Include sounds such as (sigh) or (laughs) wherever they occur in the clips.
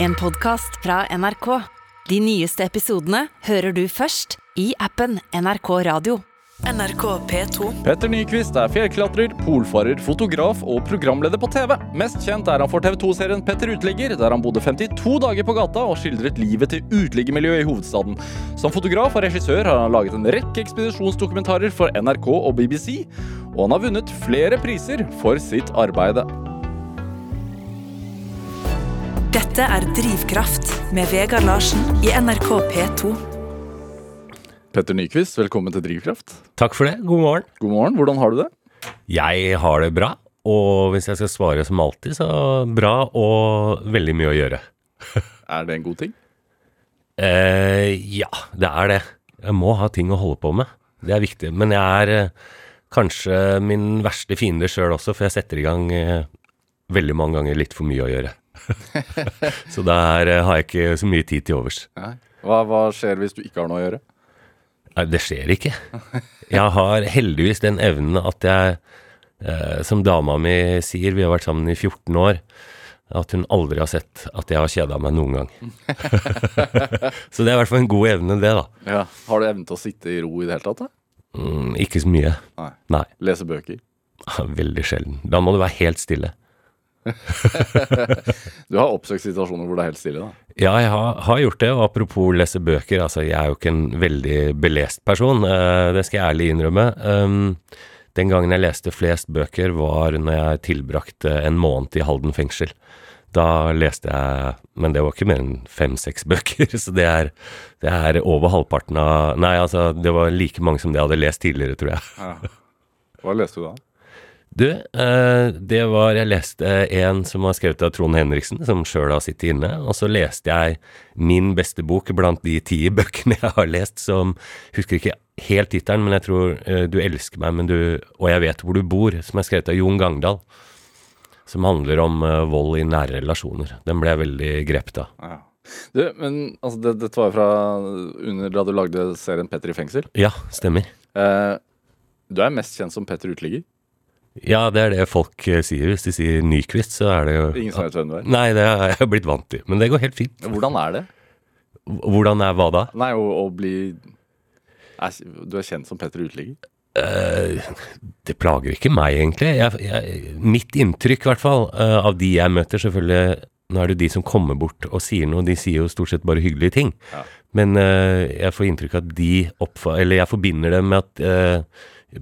En podkast fra NRK. De nyeste episodene hører du først i appen NRK Radio. NRK P2. Petter Nyquist er fjellklatrer, polfarer, fotograf og programleder på TV. Mest kjent er han for TV2-serien Petter Uteligger, der han bodde 52 dager på gata og skildret livet til uteliggermiljøet i hovedstaden. Som fotograf og regissør har han laget en rekke ekspedisjonsdokumentarer for NRK og BBC, og han har vunnet flere priser for sitt arbeide. Dette er Drivkraft med Vegard Larsen i NRK P2. Petter Nyquist, velkommen til Drivkraft. Takk for det. God morgen. God morgen, hvordan har du det? Jeg har det bra. Og hvis jeg skal svare som alltid, så bra og veldig mye å gjøre. (laughs) Er det en god ting? Eh, ja, det er det. Jeg må ha ting å holde på med. Det er viktig. Men jeg er eh, kanskje min verste fiende sjøl også, for jeg setter i gang eh, veldig mange ganger litt for mye å gjøre. (laughs) så der eh, har jeg ikke så mye tid til overs. Hva, hva skjer hvis du ikke har noe å gjøre? Nei, det skjer ikke. Jeg har heldigvis den evnen at jeg, eh, som dama mi sier, vi har vært sammen i 14 år, at hun aldri har sett at jeg har kjeda meg noen gang. (laughs) så det er i hvert fall en god evne, det, da. Ja. Har du evnen til å sitte i ro i det hele tatt? da? Mm, ikke så mye. Nei. Nei. Lese bøker? Veldig sjelden. Da må du være helt stille. Du har oppsøkt situasjoner hvor det er helt stille, da? Ja, jeg har, har gjort det, og apropos lese bøker, altså jeg er jo ikke en veldig belest person, eh, det skal jeg ærlig innrømme. Um, den gangen jeg leste flest bøker var når jeg tilbrakte en måned i Halden fengsel. Da leste jeg, men det var ikke mer enn fem-seks (laughs) bøker, så det er, det er over halvparten av Nei, altså, det var like mange som det jeg hadde lest tidligere, tror jeg. Ja. Hva leste du da? Du, eh, det var Jeg leste en som var skrevet av Trond Henriksen, som sjøl har sittet inne. Og så leste jeg min beste bok blant de ti (laughs) bøkene jeg har lest, som Husker ikke helt tittelen, men jeg tror eh, Du elsker meg, men du Og jeg vet hvor du bor, som er skrevet av Jon Gangdal. Som handler om eh, vold i nære relasjoner. Den ble jeg veldig grepet av. Ja. Du, men altså, det, var jo fra under da du lagde serien Petter i fengsel. Ja, stemmer. Eh, du er mest kjent som Petter Uteligger. Ja, det er det folk eh, sier. Hvis de sier Nyquist, så er det jo Ingen som vet hvem du er. Nei, det har jeg blitt vant til. Men det går helt fint. Hvordan er det? Hvordan er hva da? Nei, å, å bli er, Du er kjent som Petter Uteligger? Uh, det plager ikke meg, egentlig. Jeg, jeg, mitt inntrykk, i hvert fall, uh, av de jeg møter Selvfølgelig, nå er det jo de som kommer bort og sier noe, de sier jo stort sett bare hyggelige ting. Ja. Men uh, jeg får inntrykk av at de oppfatter Eller jeg forbinder det med at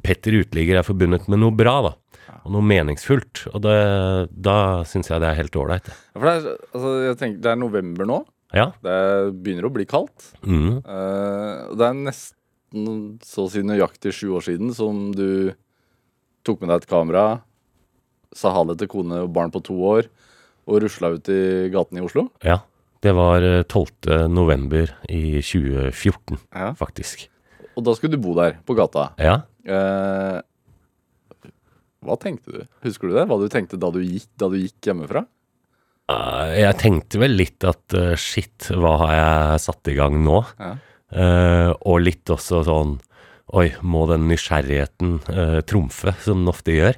Petter Uteligger er forbundet med noe bra, da. Og noe meningsfullt. Og det, da syns jeg det er helt ålreit. Ja, for det er, altså, jeg tenker, det er november nå. Ja. Det begynner å bli kaldt. Mm. Uh, det er nesten så å si nøyaktig sju år siden som du tok med deg et kamera, sa ha det til kone og barn på to år, og rusla ut i gatene i Oslo. ja. Det var eh, 12. november i 2014, Ja. faktisk. Og da skulle du bo der, på gata. Ja. Eh, hva tenkte du? Husker du det? Hva du tenkte da du gikk, da du gikk hjemmefra? Uh, Jeg tenkte vel litt at uh, shit, hva har jeg satt i gang nå? Ja. Uh, og litt også sånn Oi, må den nysgjerrigheten uh, trumfe, som den ofte gjør?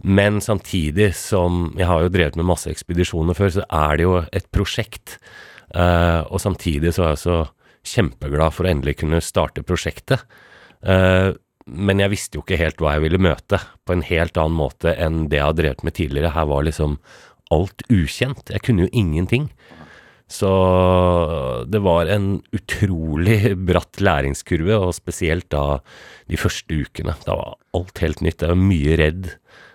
Men samtidig som Jeg har jo drevet med masse ekspedisjoner før, så er det jo et prosjekt. Og samtidig så er jeg så kjempeglad for å endelig kunne starte prosjektet. Eh, men jeg visste jo ikke helt hva jeg ville møte, på en helt annen måte enn det jeg har drevet med tidligere. Her var liksom alt ukjent. Jeg kunne jo ingenting. Så det var en utrolig (laughs) bratt læringskurve, og spesielt da de første ukene. Da var alt helt nytt. Jeg var mye redd.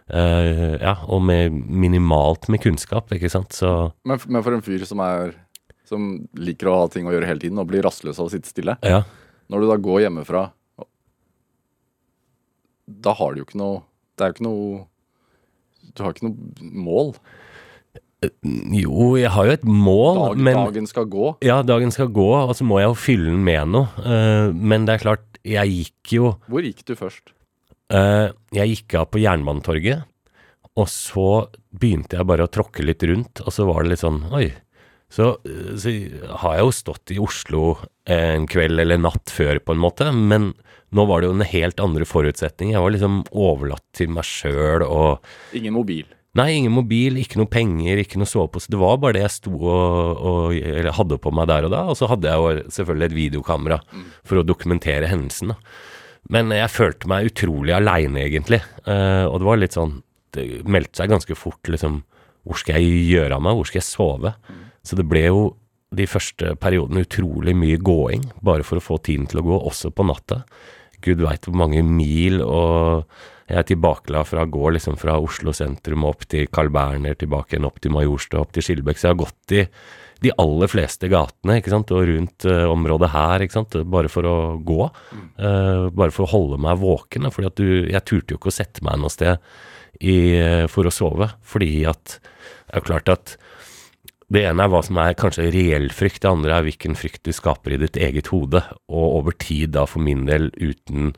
Uh, ja, og med minimalt med kunnskap, ikke sant. Så Men, men for en fyr som er Som liker å ha ting å gjøre hele tiden og blir rastløs av å sitte stille. ja. Når du da går hjemmefra Da har du jo ikke noe Det er jo ikke noe Du har ikke noe mål. Jo, jeg har jo et mål, Dag, men Dagen skal gå. Ja, dagen skal gå, og så må jeg jo fylle den med noe. Eh, men det er klart, jeg gikk jo Hvor gikk du først? Eh, jeg gikk av på Jernbanetorget, og så begynte jeg bare å tråkke litt rundt, og så var det litt sånn Oi. Så, eh, så har jeg jo stått i Oslo en kveld eller natt før, på en måte, men nå var det jo en helt andre forutsetninger. Jeg var liksom overlatt til meg sjøl og Ingen mobil. Nei, ingen mobil, ikke noe penger, ikke noe sovepose. Det var bare det jeg sto og, og eller hadde på meg der og da. Og så hadde jeg jo selvfølgelig et videokamera for å dokumentere hendelsen. da. Men jeg følte meg utrolig aleine, egentlig. Eh, og det var litt sånn Det meldte seg ganske fort, liksom Hvor skal jeg gjøre av meg? Hvor skal jeg sove? Så det ble jo de første periodene utrolig mye gåing, bare for å få tiden til å gå, også på natta. Gud veit hvor mange mil, og jeg er tilbakela fra å liksom fra Oslo sentrum opp til Carl Berner, tilbake igjen opp til Majorstua, opp til Skillebekk. Så jeg har gått i de aller fleste gatene, ikke sant, og rundt uh, området her, ikke sant, bare for å gå. Uh, bare for å holde meg våken, For Jeg turte jo ikke å sette meg noe sted i, uh, for å sove, fordi at det er jo klart at det ene er hva som er kanskje reell frykt, det andre er hvilken frykt du skaper i ditt eget hode. Og over tid, da for min del, uten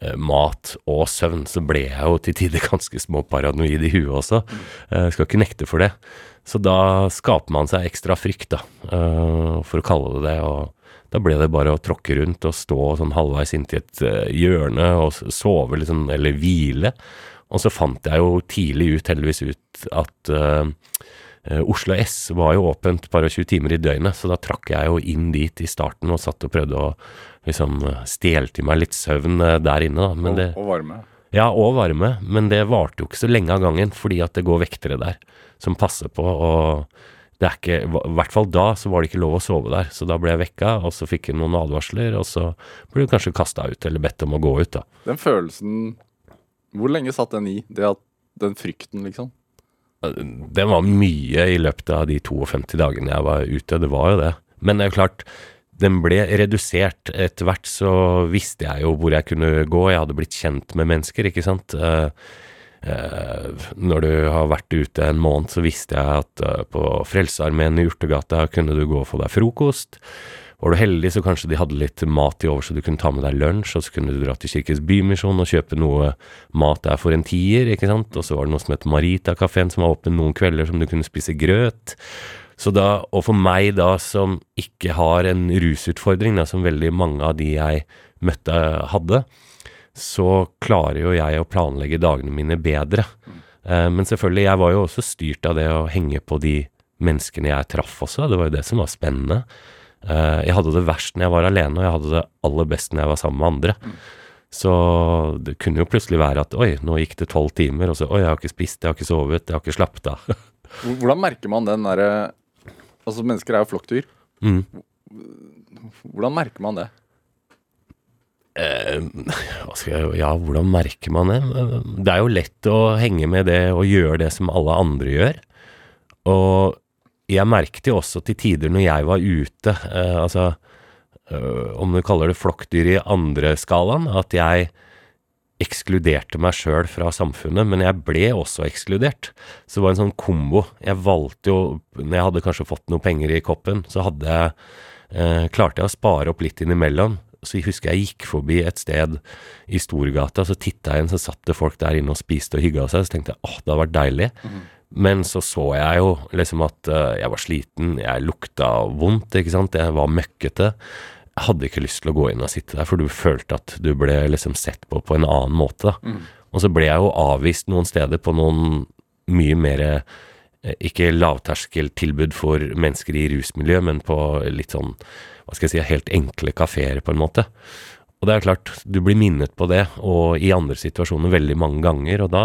eh, mat og søvn, så ble jeg jo til tider (laughs) ganske småparanoid i huet også. Jeg skal ikke nekte for det. Så da skaper man seg ekstra frykt, da, eh, for å kalle det det. og da ble det bare å tråkke rundt og stå sånn halvveis inntil et eh, hjørne og sove, liksom, eller hvile. Og så fant jeg jo tidlig ut, heldigvis ut, at eh, eh, Oslo S var jo åpent bare 20 timer i døgnet, så da trakk jeg jo inn dit i starten og satt og prøvde å liksom eh, stjele til meg litt søvn eh, der inne, da. Men det, og, og varme. ja, og varme, men det varte jo ikke så lenge av gangen, fordi at det går vektere der som passer på, og det er ikke, i hvert fall da så var det ikke lov å sove der, så da ble jeg vekka, og så fikk jeg noen advarsler, og så ble du kanskje kasta ut, eller bedt om å gå ut, da. Den følelsen Hvor lenge satt den i? Det at Den frykten, liksom? Den var mye i løpet av de 52 dagene jeg var ute, det var jo det. Men det er jo klart, den ble redusert. Etter hvert så visste jeg jo hvor jeg kunne gå, jeg hadde blitt kjent med mennesker, ikke sant. Eh, eh, når du har vært ute en måned, så visste jeg at eh, på Frelsesarmeen i Urtegata kunne du gå og få deg frokost. Var du heldig, så kanskje de hadde litt mat i over, så du kunne ta med deg lunsj, og så kunne du dra til Kirkens Bymisjon og kjøpe noe mat der for en tier, ikke sant. Og så var det noe som het Marita-kafeen, som var åpen noen kvelder, som du kunne spise grøt. Så da, og for meg da, som ikke har en rusutfordring, da, som veldig mange av de jeg møtte hadde, så klarer jo jeg å planlegge dagene mine bedre. Eh, men selvfølgelig, jeg var jo også styrt av det å henge på de menneskene jeg traff også, det var jo det som var spennende. Eh, jeg hadde det verst når jeg var alene, og jeg hadde det aller best når jeg var sammen med andre. Så det kunne jo plutselig være at oi, nå gikk det tolv timer, og så oi, jeg har ikke spist, jeg har ikke sovet, jeg har ikke slappet av. (laughs) Hvordan merker man den derre Altså, mennesker er jo flokkdyr. Mm. Hvordan merker man det? Eh, jeg, ja, hvordan merker man det? Det er jo lett å henge med det og gjøre det som alle andre gjør. Og jeg merket jo også til tider når jeg var ute, eh, altså øh, om du kaller det flokkdyr i andre skalaen, at jeg ekskluderte meg sjøl fra samfunnet, men jeg ble også ekskludert. Så det var en sånn kombo. Jeg valgte jo, når jeg hadde kanskje fått noe penger i koppen, så hadde jeg, eh, klarte jeg å spare opp litt innimellom. Så jeg husker jeg gikk forbi et sted i Storgata, så titta jeg inn, så satt det folk der inne og spiste og hygga seg. Så tenkte jeg åh, det hadde vært deilig. Men så så jeg jo liksom at eh, jeg var sliten, jeg lukta vondt, ikke sant, jeg var møkkete. Jeg hadde ikke lyst til å gå inn og sitte der, for du følte at du ble liksom sett på på en annen måte. Mm. Og så ble jeg jo avvist noen steder på noen mye mer eh, ikke lavterskeltilbud for mennesker i rusmiljø, men på litt sånn, hva skal jeg si, helt enkle kafeer, på en måte. Og det er klart, du blir minnet på det, og i andre situasjoner veldig mange ganger, og da,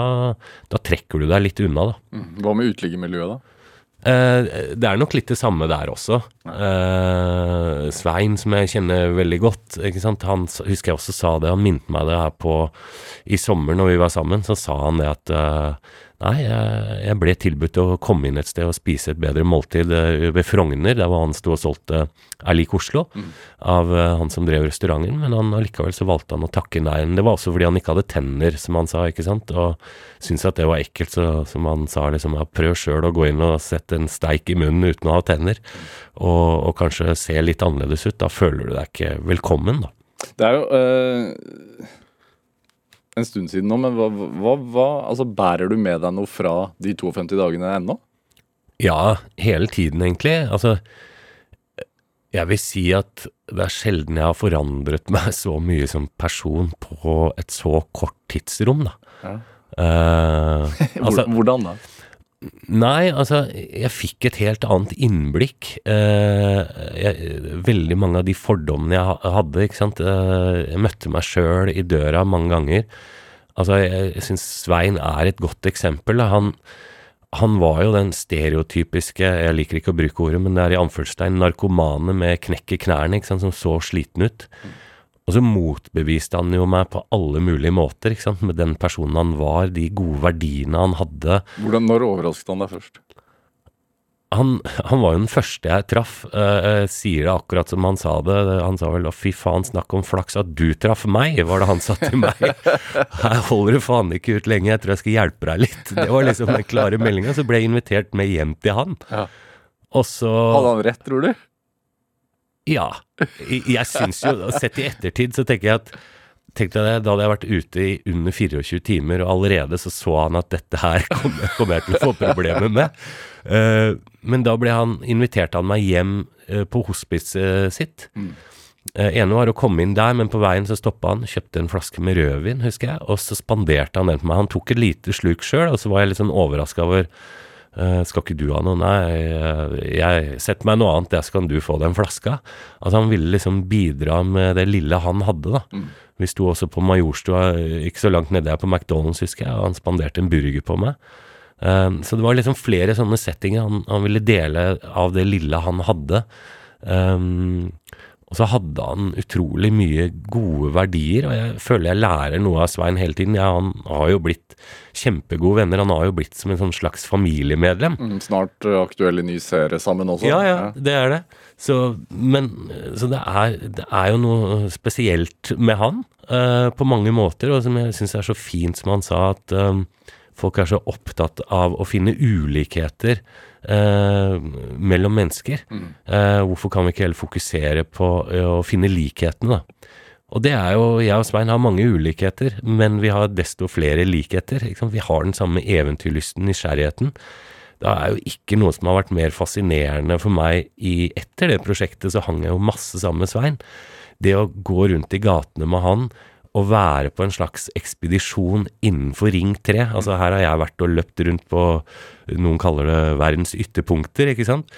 da trekker du deg litt unna, da. Mm. Hva med uteliggermiljøet, da? Eh, det er nok litt det samme der også. Eh, Svein, som jeg kjenner veldig godt, han husker jeg også sa det, han minnet meg det her på i sommer når vi var sammen, så sa han det at eh, nei, jeg, jeg ble tilbudt å komme inn et sted og spise et bedre måltid eh, ved Frogner, der hvor han sto og solgte Er lik Oslo, av eh, han som drev restauranten, men han allikevel så valgte han å takke nei. Det var også fordi han ikke hadde tenner, som han sa, ikke sant, og syntes at det var ekkelt, så som han sa liksom, ja, prøv sjøl å gå inn og sette en steik i munnen uten å ha tenner, og, og kanskje se litt annerledes ut. Da føler du deg ikke velkommen, da. Det er jo øh, en stund siden nå, men hva, hva, hva Altså, bærer du med deg noe fra de 52 dagene ennå? Ja, hele tiden egentlig. Altså, jeg vil si at det er sjelden jeg har forandret meg (laughs) så mye som person på et så kort tidsrom, da. Ja. (laughs) Uh, altså, Hvordan da? Nei, altså, jeg fikk et helt annet innblikk. Eh, jeg, veldig mange av de fordommene jeg hadde, ikke sant. Eh, jeg møtte meg sjøl i døra mange ganger. Altså, jeg, jeg syns Svein er et godt eksempel. Han, han var jo den stereotypiske, jeg liker ikke å bruke ordet, men det er i anførselstegn, narkomane med knekk i knærne, ikke sant, som så sliten ut. Og så motbeviste han jo meg på alle mulige måter, ikke sant, med den personen han var, de gode verdiene han hadde. Hvordan, Når overrasket han deg først? Han, han var jo den første jeg traff. eh, eh, sier det akkurat som han sa det. Han sa vel 'å, fy faen, snakk om flaks at du traff meg', var det han sa til meg. (laughs) Her holder du faen ikke ut lenge, jeg tror jeg skal hjelpe deg litt. Det var liksom den klare meldinga. Så ble jeg invitert med hjem til han. Ja. Og så Hadde han rett, tror du? Ja. Jeg, syns jo, sett i ettertid, så tenker jeg at Tenk deg det, Da hadde jeg vært ute i under 24 timer, og allerede så så han at dette her kommer kom jeg til å få problemer med. Uh, men da ble han, inviterte han meg hjem uh, på hospicet sitt. Mm. Uh, ene var å komme inn der, men på veien så stoppa han, kjøpte en flaske med rødvin, husker jeg, og så spanderte han den på meg. Han tok et lite sluk sjøl, og så var jeg litt sånn overraska over eh, skal ikke du ha noe? Nei, jeg, setter meg noe annet, så kan du få den flaska. Altså Han ville liksom bidra med det lille han hadde, da. Mm. Vi sto også på Majorstua, ikke så langt nede her på McDonald's, husker jeg, og han spanderte en burger på meg. Um, så det var liksom flere sånne settinger. Han, han ville dele av det lille han hadde. Um, og så hadde han utrolig mye gode verdier, og jeg føler jeg lærer noe av Svein hele tiden. Ja, han har jo blitt kjempegode venner. Han har jo blitt som en sånn slags familiemedlem. Mm, snart uh, aktuell i ny serie sammen også. Ja, ja, det er det. Så, men, så det, er, det er jo noe spesielt med han uh, på mange måter, og som jeg syns er så fint som han sa, at eh, folk er så opptatt av å finne ulikheter eh, mellom mennesker. Eh, hvorfor kan vi ikke heller fokusere på eh, å finne likhetene, da? Og det er jo, jeg og Svein har mange ulikheter, men vi har desto flere likheter. Vi har den samme eventyrlysten, nysgjerrigheten. Det er jo ikke noe som har vært mer fascinerende for meg i Etter det prosjektet så hang jeg jo masse sammen med Svein. Det å gå rundt i gatene med han og være på en slags ekspedisjon innenfor Ring 3. Altså her har jeg vært og løpt rundt på noen kaller det verdens ytterpunkter, ikke sant.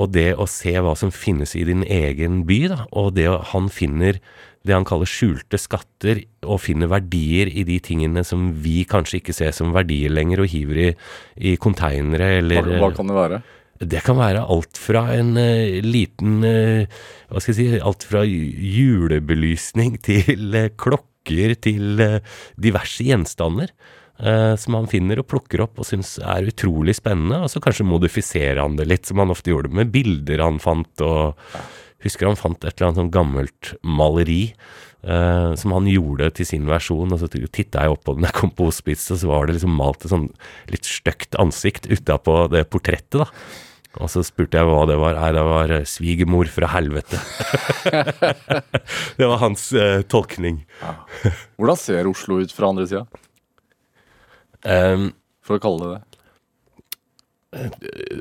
Og det å se hva som finnes i din egen by, da, og det å, han finner det han kaller skjulte skatter, og finner verdier i de tingene som vi kanskje ikke ser som verdier lenger, og hiver i, i konteinere eller Hva, hva kan det være? det kan være alt fra en uh, liten uh, Hva skal jeg si Alt fra julebelysning (laughs) til eh, klokker til eh, diverse gjenstander. eh, som han finner og plukker opp og syns er utrolig spennende. Og så kanskje modifiserer han det litt, som han ofte gjorde med bilder han fant. og Husker han fant et eller annet sånn gammelt maleri eh, som han gjorde til sin versjon. Og så titta jeg opp på den jeg kom på hospice, og så var det liksom malt et sånn litt stygt ansikt utapå det portrettet. da. Og så spurte jeg hva det var. Nei, det var eh, svigermor fra helvete. (laughs) det var hans eh, tolkning. Hvordan ser Oslo ut fra andre sida, Um, for å kalle det det?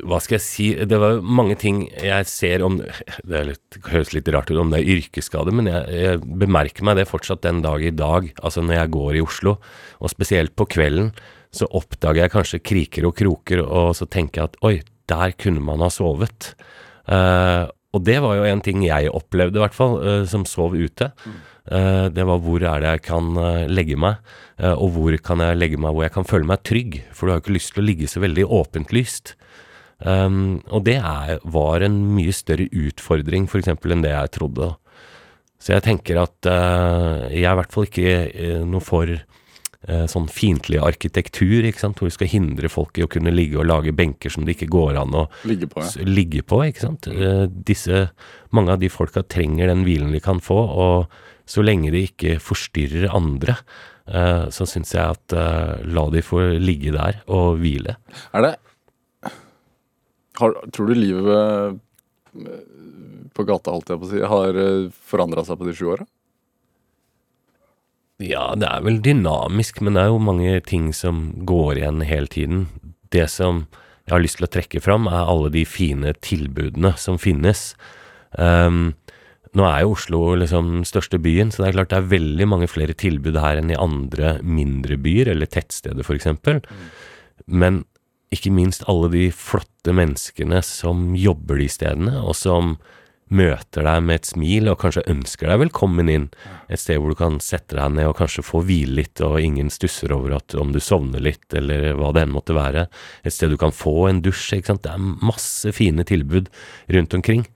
hva skal jeg si Det var mange ting jeg ser om Det er litt, høres litt rart ut om det er yrkesskade, men jeg, jeg bemerker meg det fortsatt den dag i dag. Altså når jeg går i Oslo, og spesielt på kvelden, så oppdager jeg kanskje kriker og kroker, og så tenker jeg at oi, der kunne man ha sovet. Eh, og det var jo en ting jeg opplevde, i hvert fall, eh, som sov ute. Eh, det var hvor er det jeg kan eh, legge meg, eh, og hvor kan jeg legge meg hvor jeg kan føle meg trygg. For du har jo ikke lyst til å ligge så veldig åpent lyst. Um, og det er, var en mye større utfordring for eksempel enn det jeg trodde. Så jeg tenker at eh, jeg er i hvert fall ikke noe for sånn fiendtlig arkitektur, ikke sant, hvor du skal hindre folk i å kunne ligge og lage benker som det ikke går an å Ligge på, ja. ligge på, ikke sant. Eh, disse, mange av de folka trenger den hvilen de kan få, og så lenge de ikke forstyrrer andre, eh, så syns jeg at eh, la de få ligge der og hvile. Er det har, Tror du livet eh, på gata, holdt jeg på å si, har forandra seg på de sju åra? Ja, det er vel dynamisk, men det er jo mange ting som går igjen hele tiden. Det som jeg har lyst til å trekke fram, er alle de fine tilbudene som finnes. Um, nå er jo Oslo liksom den største byen, så det er klart det er veldig mange flere tilbud her enn i andre mindre byer, eller tettsteder f.eks. Men ikke minst alle de flotte menneskene som jobber de stedene, og som møter deg med et smil og kanskje ønsker deg velkommen inn. Et sted hvor du kan sette deg ned og kanskje få hvile litt, og ingen stusser over at om du sovner litt, eller hva det enn måtte være. Et sted du kan få en dusj, ikke sant. Det er masse fine tilbud rundt omkring.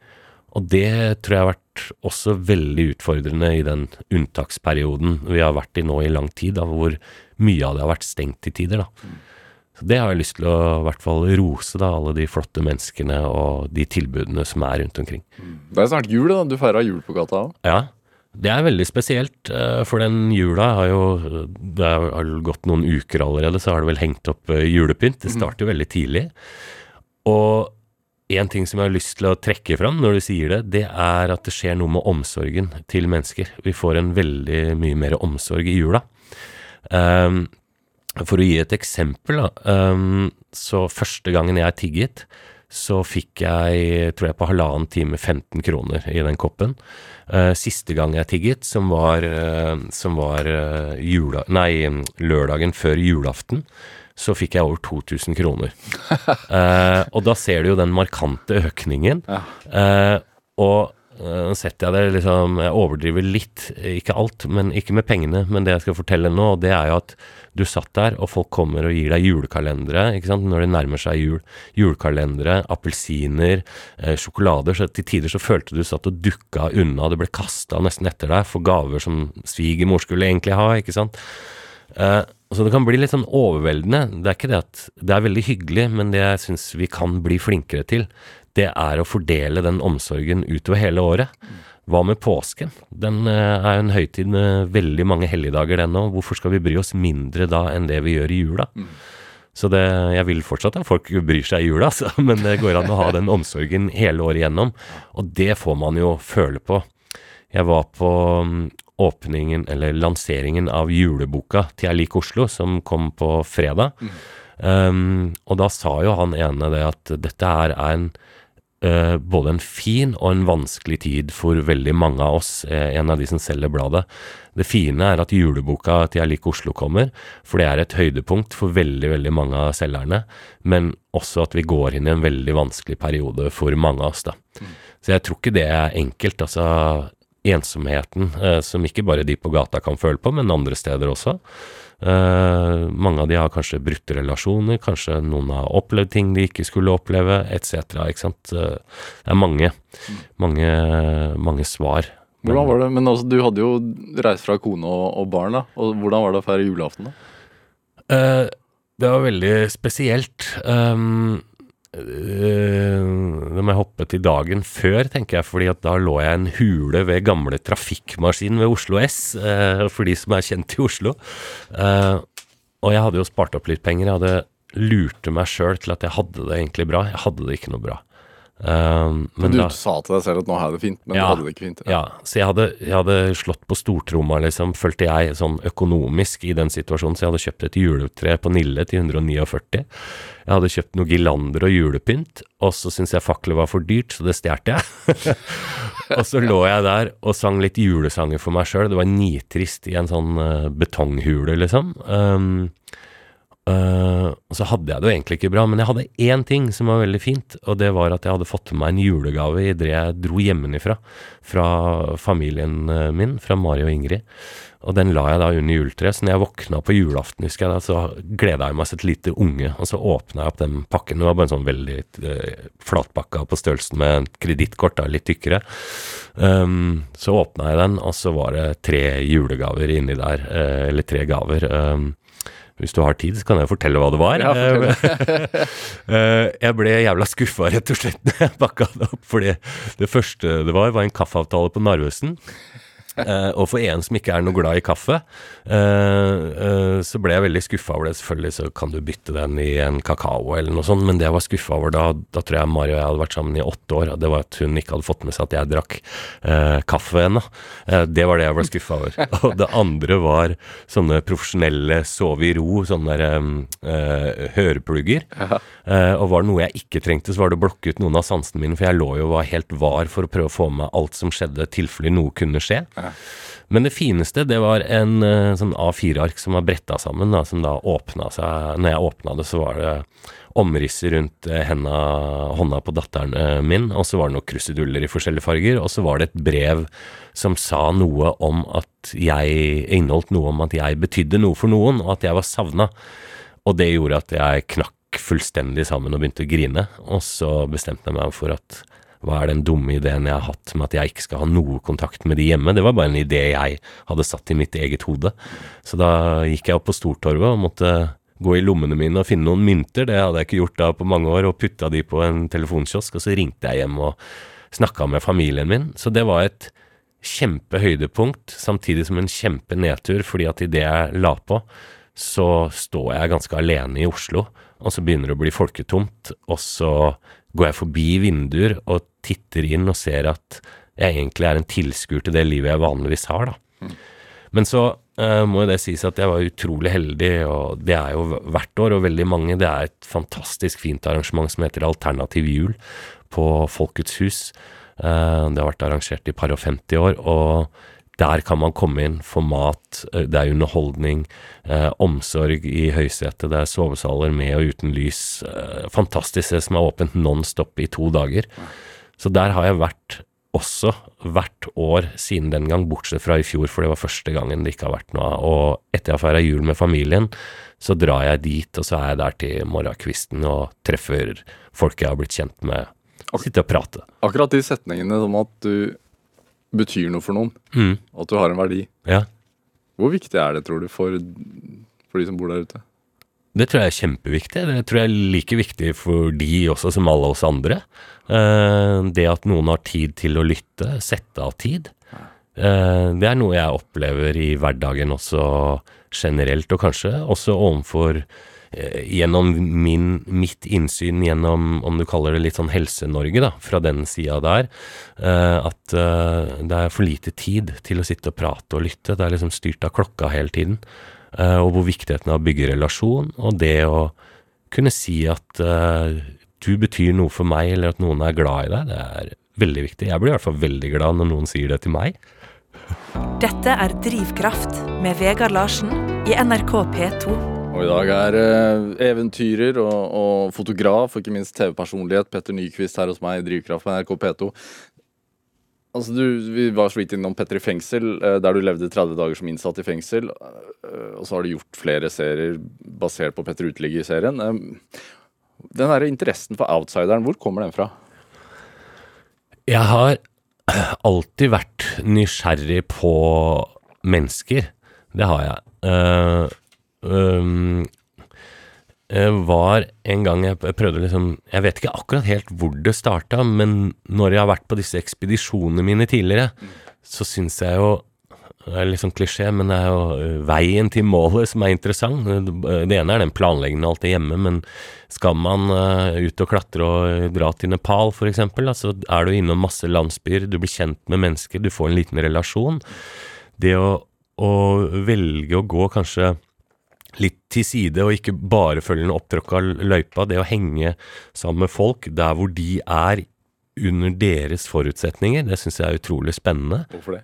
Og det tror jeg har vært også veldig utfordrende i den unntaksperioden vi har vært i nå i lang tid, da, hvor mye av det har vært stengt til tider, da. Så det har jeg lyst til å i hvert fall rose, da, alle de flotte menneskene og de tilbudene som er rundt omkring. Det er snart jul, da. Du feira jul på gata òg. Ja, det er veldig spesielt, eh, for den jula har jo Det har gått noen uker allerede, så har det vel hengt opp eh, julepynt. Det starter jo veldig tidlig. Og en ting som jeg har lyst til å trekke fram når du sier det, det er at det skjer noe med omsorgen til mennesker. Vi får en veldig mye mer omsorg i jula. Um, for å gi et eksempel, da. Um, så første gangen jeg tigget, så fikk jeg, tror jeg, på halvannen time 15 kroner i den koppen. Uh, siste gang jeg tigget, som var, uh, som var uh, jula, nei, lørdagen før julaften, så fikk jeg over 2000 kroner. (laughs) og da ser du jo den markante økningen. Og nå setter jeg det liksom Jeg overdriver litt, ikke alt, men ikke med pengene. Men det jeg skal fortelle nå, det er jo at du satt der, og folk kommer og gir deg julekalendere ikke sant, når det nærmer seg jul. Julekalendere, appelsiner, eh, sjokolader. Så til tider så følte du satt og dukka unna. Det ble kasta nesten etter deg for gaver som svigermor skulle egentlig ha, ikke sant. Eh, så det kan bli litt sånn overveldende. Det er ikke det at det er veldig hyggelig, men det jeg syns vi kan bli flinkere til, det er å fordele den omsorgen utover hele året. Hva med påsken? Den eh, er en høytid med veldig mange helligdager, den òg. Hvorfor skal vi bry oss mindre da enn det vi gjør i jula? Så det, jeg vil fortsatt at folk bryr seg i jula, (laughs) altså, men det går an å ha den omsorgen hele året igjennom. Og det får man jo føle på. Jeg var på mm, åpningen, eller lanseringen av juleboka til Jeg liker Oslo, som kom på fredag. Um, og da sa jo han ene det at dette her er en eh, både en fin og en vanskelig tid for veldig mange av oss, eh, en av de som selger bladet. Det fine er at juleboka til Jeg liker Oslo kommer, for det er et høydepunkt for veldig, veldig mange av selgerne, men også at vi går inn i en veldig vanskelig periode for mange av oss, da. Så jeg tror ikke det er enkelt, altså ensomheten, eh, som ikke bare de på gata kan føle på, men andre steder også. Eh, mange av de har kanskje brutte relasjoner, kanskje noen har opplevd ting de ikke skulle oppleve, etc. Ikke sant. Eh, det er mange, mange, mange svar. Hvordan var det? Men altså, du hadde jo reist fra kone og, og barn, da. Og hvordan var det å feire julaften, da? Uh, det var veldig spesielt. Um, Da må jeg hoppe til dagen før, tenker jeg, fordi at da lå jeg i en hule ved gamle trafikkmaskinen ved Oslo S, eh, for de som er kjent i Oslo. Eh, og jeg hadde jo spart opp litt penger. Jeg hadde lurte meg sjøl til at jeg hadde det egentlig bra. Jeg hadde det ikke noe bra. Um, men du da, sa til deg selv at nå har jeg det fint, men Ja. du hadde det ikke fint. ja, så jeg hadde, jeg hadde slått på stortromma, liksom, følte jeg, sånn økonomisk i den situasjonen. Så jeg hadde kjøpt et juletre på Nille til 149. Jeg hadde kjøpt noe girlander og julepynt, og så syntes jeg fakler var for dyrt, så det stjal jeg. (laughs) og så lå jeg der og sang litt julesanger for meg sjøl. Det var nitrist i en sånn uh, betonghule, liksom. Um, Og så hadde jeg det jo egentlig ikke bra, men jeg hadde én ting som var veldig fint, og det var at jeg hadde fått med meg en julegave i det jeg dro hjemmefra, fra familien eh, min, fra Mari og Ingrid. Og den la jeg da under juletreet, så når jeg våkna på julaften, husker jeg da, så gleda jeg meg som et lite unge, og så åpna jeg opp den pakken. Det var bare en sånn veldig uh, flatpakka på størrelsen med kredittkort, litt tykkere. Um, så åpna jeg den, og så var det tre julegaver inni der, uh, eller tre gaver. Um, hvis du har tid, så kan jeg fortelle hva det var. Ja. (laughs) Eh, jeg ble jævla skuffa, rett og slett, (laughs) når jeg pakka det opp. Fordi det første det var, var en kaffeavtale på Narvesen. Eh, og for en som ikke er noe glad i kaffe, eh, eh, så ble jeg veldig skuffa over det. Selvfølgelig så kan du bytte den i en kakao eller noe sånt, men det jeg var skuffa over da, da tror jeg Mari og jeg hadde vært sammen i åtte år, det var at hun ikke hadde fått med seg at jeg drakk eh, kaffe ennå. Eh, det var det jeg ble skuffa over. (laughs) Og det andre var sånne profesjonelle sove i ro, sånne der, eh, høreplugger. Eh, og var det noe jeg ikke trengte, så var det å blokke ut noen av sansene mine, for jeg lå jo og var helt var for å prøve å få med alt som skjedde, tilfelle noe kunne skje. Men det fineste, det var en eh, sånn A4-ark som var bretta sammen, da, som da åpna seg Når jeg åpna det, så var det omrisser rundt eh, henda, hånda på datteren eh, min, og så var det noen kruseduller i forskjellige farger, og så var det et brev som sa noe om at jeg inneholdt noe om at jeg betydde noe for noen, og at jeg var savna. Og det gjorde at jeg knakk fullstendig sammen og begynte å grine, og så bestemte jeg meg for at hva er den dumme ideen jeg har hatt med at jeg ikke skal ha noe kontakt med de hjemme? Det var bare en idé jeg hadde satt i mitt eget hode. Så da gikk jeg opp på Stortorvet og måtte gå i lommene mine og finne noen mynter. Det hadde jeg ikke gjort da på mange år, og putta de på en telefonkiosk. Og så ringte jeg hjem og snakka med familien min. Så det var et kjempehøydepunkt, samtidig som en kjempenedtur, fordi at idet jeg la på, så står jeg ganske alene i Oslo, og så begynner det å bli folketomt, og så går jeg forbi vinduer og titter inn og ser at jeg egentlig er en tilskuer til det livet jeg vanligvis har, da. Men så uh, må jo det sies at jeg var utrolig heldig, og det er jo hvert år, og veldig mange. Det er et fantastisk fint arrangement som heter Alternativ jul på Folkets hus. Uh, det har vært arrangert i par og 50 år, og der kan man komme inn, få mat, eh, det er underholdning, eh, omsorg i høysetet, det er sovesaler med og uten lys. Eh, fantastisk sted som er åpent non stop i to dager. Så der har jeg vært også hvert år siden den gang, bortsett fra i fjor, for det var første gangen det ikke har vært noe. Og etter jeg har feira jul med familien, så drar jeg dit, og så er jeg der til morgenkvisten og treffer folk jeg har blitt kjent med. Sitte og prate. Akkurat de setningene om at du betyr noe for noen, Mm. at du har en verdi. Ja. Hvor viktig er det, tror du, for, for de som bor der ute? Det tror jeg er kjempeviktig. Det tror jeg er like viktig for de også som alle oss andre. Eh, det at noen har tid til å lytte, sette av tid. Eh, det er noe jeg opplever i hverdagen også generelt, og kanskje også overfor Gjennom min, mitt innsyn gjennom, om du kaller det litt sånn Helse-Norge, da, fra den sida der, eh, at eh, det er for lite tid til å sitte og prate og lytte. Det er liksom styrt av klokka hele tiden. Eh, og hvor viktigheten av å bygge relasjon, og det å kunne si at eh, du betyr noe for meg, eller at noen er glad i deg, det er veldig viktig. Jeg blir i hvert fall veldig glad når noen sier det til meg. Dette er Drivkraft med Vegard Larsen i NRK P2. Og i dag er eh, eventyrer og, og fotograf og ikke minst TV-personlighet Petter Nyquist her hos meg i Drivkraft på NRK P2. Altså du, Vi var så vidt innom Petter i fengsel, eh, der du levde 30 dager som innsatt i fengsel. eh, Og så har du gjort flere serier basert på Petter Uteligger-serien. Den der interessen for outsideren, hvor kommer den fra? Jeg har alltid vært nysgjerrig på mennesker. Det har jeg. Um, var en gang jeg prøvde liksom Jeg vet ikke akkurat helt hvor det starta, men når jeg har vært på disse ekspedisjonene mine tidligere, så syns jeg jo det er litt sånn klisjé, men det er jo veien til målet som er interessant. Det ene er den planleggende alt det hjemme, men skal man ut og klatre og dra til Nepal f.eks., så er du innom masse landsbyer, du blir kjent med mennesker, du får en liten relasjon. Det å, å velge å gå kanskje litt til side og ikke bare følge den opptråkka løypa, det å henge sammen med folk der hvor de er under deres forutsetninger, det syns jeg er utrolig spennende. Hvorfor det?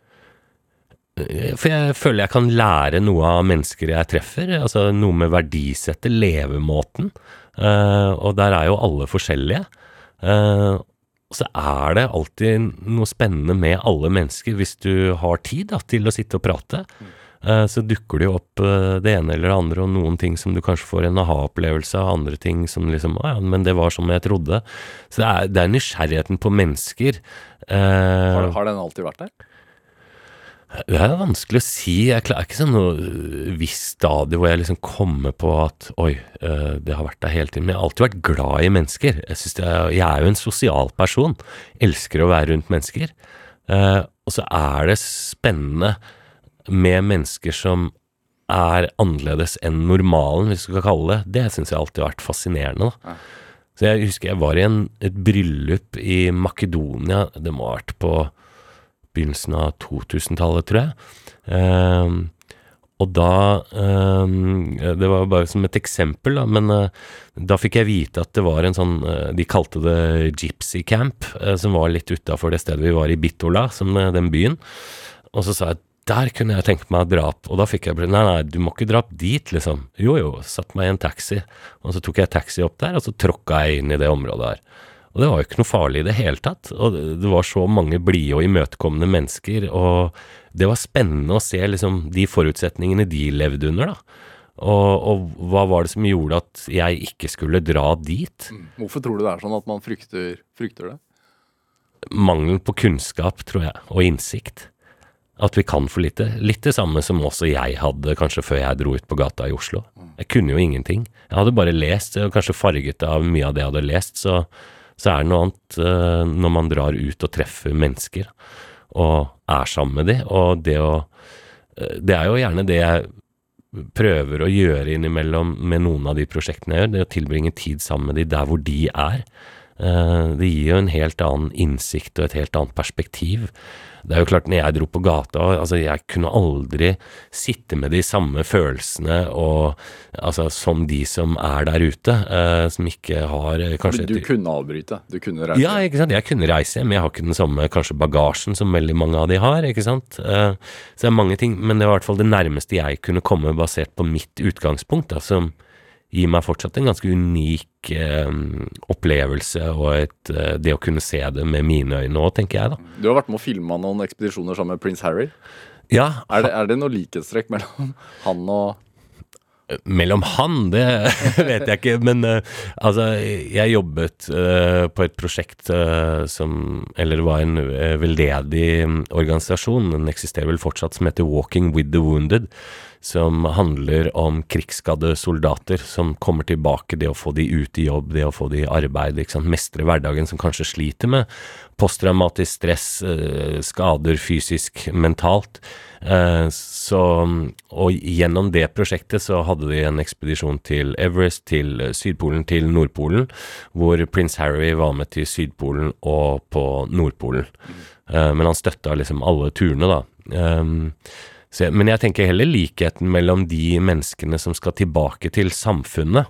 For jeg føler jeg kan lære noe av mennesker jeg treffer. Altså noe med verdisettet, levemåten. Uh, og der er jo alle forskjellige. Uh, så er det alltid noe spennende med alle mennesker hvis du har tid da, til å sitte og prate. Eh, så dukker det jo opp eh, det ene eller det andre, og noen ting som du kanskje får en aha-opplevelse av, andre ting som liksom Å ja, men det var som jeg trodde. Så det er, det er nysgjerrigheten på mennesker. Eh, Har, har den alltid vært der? det er vanskelig å si. Jeg er ikke sånn noe visst stadie hvor jeg liksom kommer på at oi, det har vært der hele tiden. Men jeg har alltid vært glad i mennesker. Jeg, er, jeg er jo en sosial person. Elsker å være rundt mennesker. Eh, og så er det spennende med mennesker som er annerledes enn normalen, hvis vi skal kalle det. Det syns jeg alltid har vært fascinerende. da. Så jeg husker jeg var i en, et bryllup i Makedonia. Det må ha vært på begynnelsen av 2000-tallet, tror jeg. Ehm, og da ehm, Det var bare som et eksempel, da, men eh, da fikk jeg vite at det var en sånn eh, De kalte det Gypsy Camp, eh, som var litt utafor det stedet vi var i Bitola, som eh, den byen. Og så sa jeg der kunne jeg tenke meg drap. Og da fikk jeg Nei, nei, du må ikke dra dit, liksom. Jo, jo. Satt meg i en taxi. Og så tok jeg taxi opp der, og så tråkka jeg inn i det området her. Og det var jo ikke noe farlig i det hele tatt. Og det det var så mange blide og imøtekommende mennesker, og det var spennende å se liksom de forutsetningene de levde under, da. Og, og hva var det som gjorde at jeg ikke skulle dra dit? Hvorfor tror du det er sånn at man frykter, frykter det? Mangelen på kunnskap, tror jeg, og innsikt. At vi kan for lite. Litt det samme som også jeg hadde kanskje før jeg dro ut på gata i Oslo. Jeg kunne jo ingenting. Jeg hadde bare lest, og kanskje farget av mye av det jeg hadde lest, så, så er det noe annet eh, når man drar ut og treffer mennesker og er sammen med dem. Og det å eh, Det er jo gjerne det jeg prøver å gjøre innimellom med noen av de prosjektene jeg gjør, det å tilbringe tid sammen med de der hvor de er. Eh, Det gir jo en helt annen innsikt og et helt annet perspektiv. Det er jo klart, når jeg dro på gata, altså jeg kunne aldri sitte med de samme følelsene og altså som de som er der ute, eh, som ikke har eh, kanskje Du kunne avbryte. Du kunne reise. ja, ikke sant. Jeg kunne reise, men jeg har ikke den samme kanskje bagasjen som veldig mange av de har, ikke sant. Eh, Så det er mange ting, men det var i hvert fall det nærmeste jeg kunne komme basert på mitt utgangspunkt, da, som gir meg fortsatt en ganske unik eh, opplevelse og et, eh, det å kunne se det med mine øyne òg, tenker jeg, da. Du har vært med å filme noen ekspedisjoner sammen med prins Harry. Ja, Er det, er det noe likhetstrekk mellom (laughs) han og Mellom han, det (laughs) vet jeg ikke, men eh, altså, jeg jobbet eh, på et prosjekt eh, som Eller det var en eh, veldedig mm, organisasjon, den eksisterer vel fortsatt, som heter Walking with the Wounded. Som handler om krigsskadde soldater som kommer tilbake, det å få de ut i jobb, det å få de i arbeid, mestre hverdagen, som kanskje sliter med posttraumatisk stress, eh, skader fysisk, mentalt. Eh, så, og gjennom det prosjektet så hadde de en ekspedisjon til Everest, til Sydpolen, til Nordpolen, hvor prins Harry var med til Sydpolen og på Nordpolen. Eh, men han støtta liksom alle turene, da. Så, men jeg tenker heller likheten mellom de menneskene som skal tilbake til samfunnet,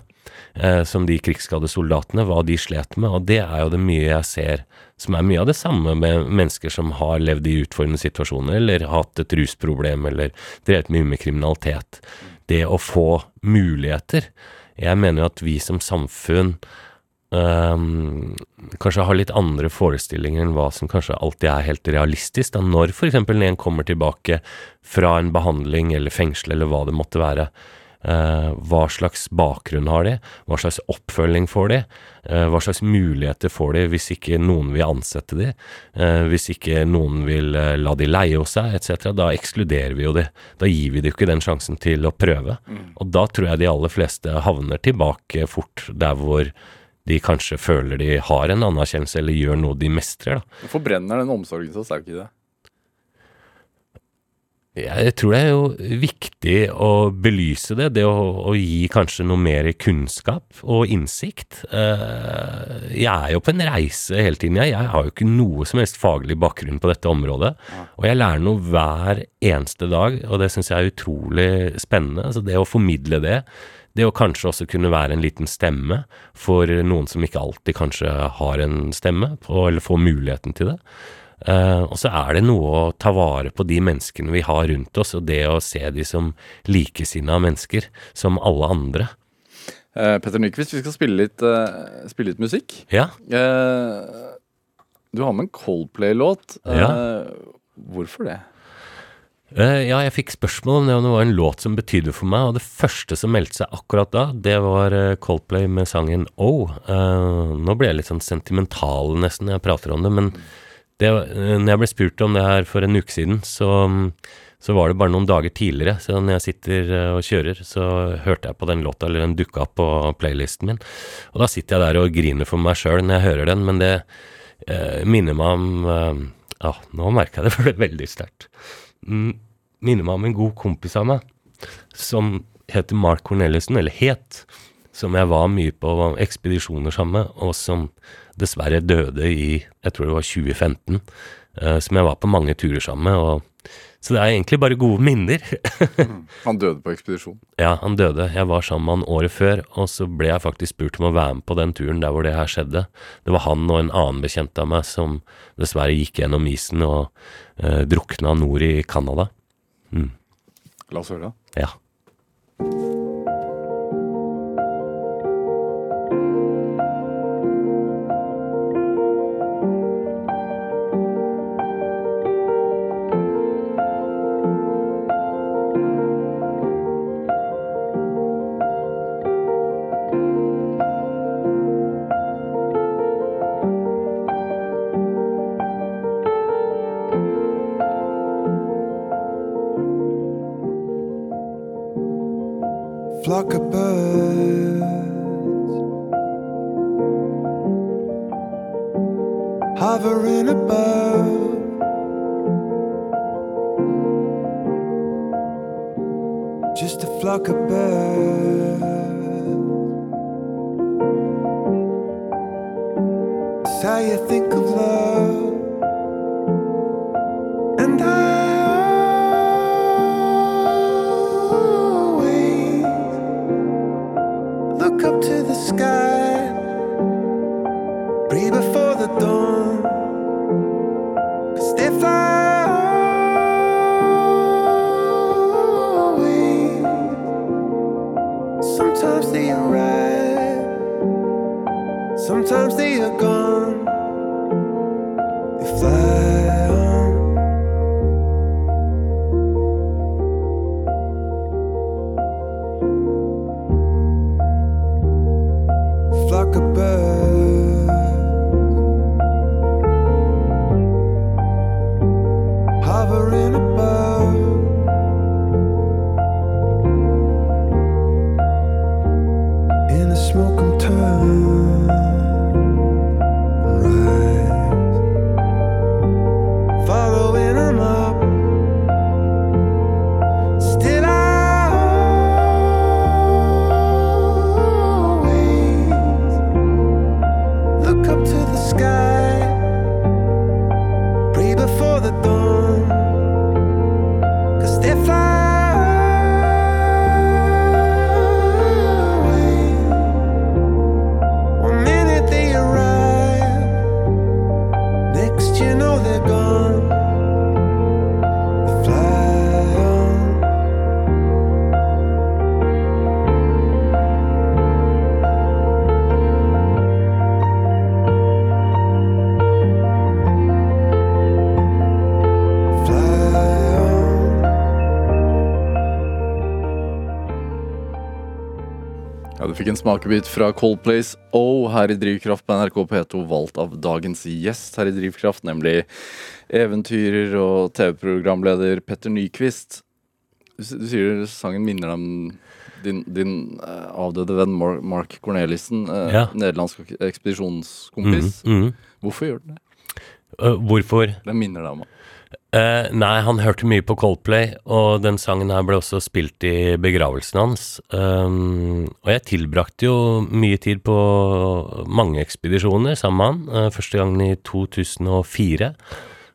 eh, som de krigsskadde soldatene, hva de slet med, og det er jo det mye jeg ser som er mye av det samme med mennesker som har levd i utfordrende situasjoner, eller hatt et rusproblem, eller drevet mye med kriminalitet. Det å få muligheter. Jeg mener jo at vi som samfunn Ehm, kanskje har litt andre forestillinger enn hva som kanskje alltid er helt realistisk. Da. Når f.eks. en kommer tilbake fra en behandling eller fengsel eller hva det måtte være. Uh, hva slags bakgrunn har de? Hva slags oppfølging får de? Uh, hva slags muligheter får de hvis ikke noen vil ansette de? Uh, hvis ikke noen vil eh, la de leie hos seg, etc. Da ekskluderer vi jo de. Da gir vi de jo ikke den sjansen til å prøve. Og da tror jeg de aller fleste havner tilbake fort der hvor de kanskje føler de har en anerkjennelse eller gjør noe de mestrer. Da. Hvorfor brenner den omsorgen så sterkt i det? Jeg tror det er jo viktig å belyse det, det å, å gi kanskje noe mer kunnskap og innsikt. Eh, jeg er jo på en reise hele tiden, jeg. Jeg har jo ikke noe som helst faglig bakgrunn på dette området. Og jeg lærer noe hver eneste dag, og det syns jeg er utrolig spennende. Så det å formidle det. Det å kanskje også kunne være en liten stemme for noen som ikke alltid kanskje har en stemme, på, eller får muligheten til det. Uh, og så er det noe å ta vare på de menneskene vi har rundt oss, og det å se de som likesinna mennesker, som alle andre. Uh, Petter Nyquist, vi skal spille litt, uh, spille litt musikk. Ja, du har med en Coldplay-låt. Ja. Hvorfor det? Eh, ja, jeg fikk spørsmål om det, om det var en låt som betydde for meg, og det første som meldte seg akkurat da, det var eh, Coldplay med sangen Oh. Uh, nå ble jeg litt sånn sentimental nesten når jeg prater om det, men det, eh, når jeg ble spurt om det her for en uke siden, så, så var det bare noen dager tidligere. Så når jeg sitter og kjører, så hørte jeg på den låta, eller den dukka opp på playlisten min. Og da sitter jeg der og griner for meg sjøl når jeg hører den, men det minner meg om Ja, nå merka jeg det, (laughs) for det er veldig sterkt. Minner meg om en god kompis av meg, som heter Mark Corneliussen, eller het, som jeg var mye på ekspedisjoner sammen med, og som dessverre døde i, jeg tror det var 2015, eh, som jeg var på mange turer sammen med, og så det er egentlig bare gode minner. Han døde på ekspedisjon. (laughs) Ja, han døde. Jeg var sammen med han året før, og så ble jeg faktisk spurt om å være med på den turen der hvor det her skjedde. Det var han og en annen bekjent av meg som dessverre gikk gjennom isen og eh, drukna nord i Canada. Mm. La oss høre det. Ja. Flock of birds hovering above. Just a flock of birds. It's how you think if I fikk en smakebit fra Coldplays O her i Drivkraft på NRK P2, valgt av dagens gjest her i Drivkraft, nemlig eventyrer og TV-programleder Petter Nyquist. Du, du sier sangen minner deg om din, din uh, avdøde venn Mark Cornelissen, uh, Ja. nederlandsk ekspedisjonskompis. Mm, mhm. Hvorfor gjør den det? Uh, hvorfor? Hvem minner deg om han. Eh, nei, han hørte mye på Coldplay, og den sangen her ble også spilt i begravelsen hans. Um, og jeg tilbrakte jo mye tid på mange ekspedisjoner sammen med han. Uh, første gangen i 2004.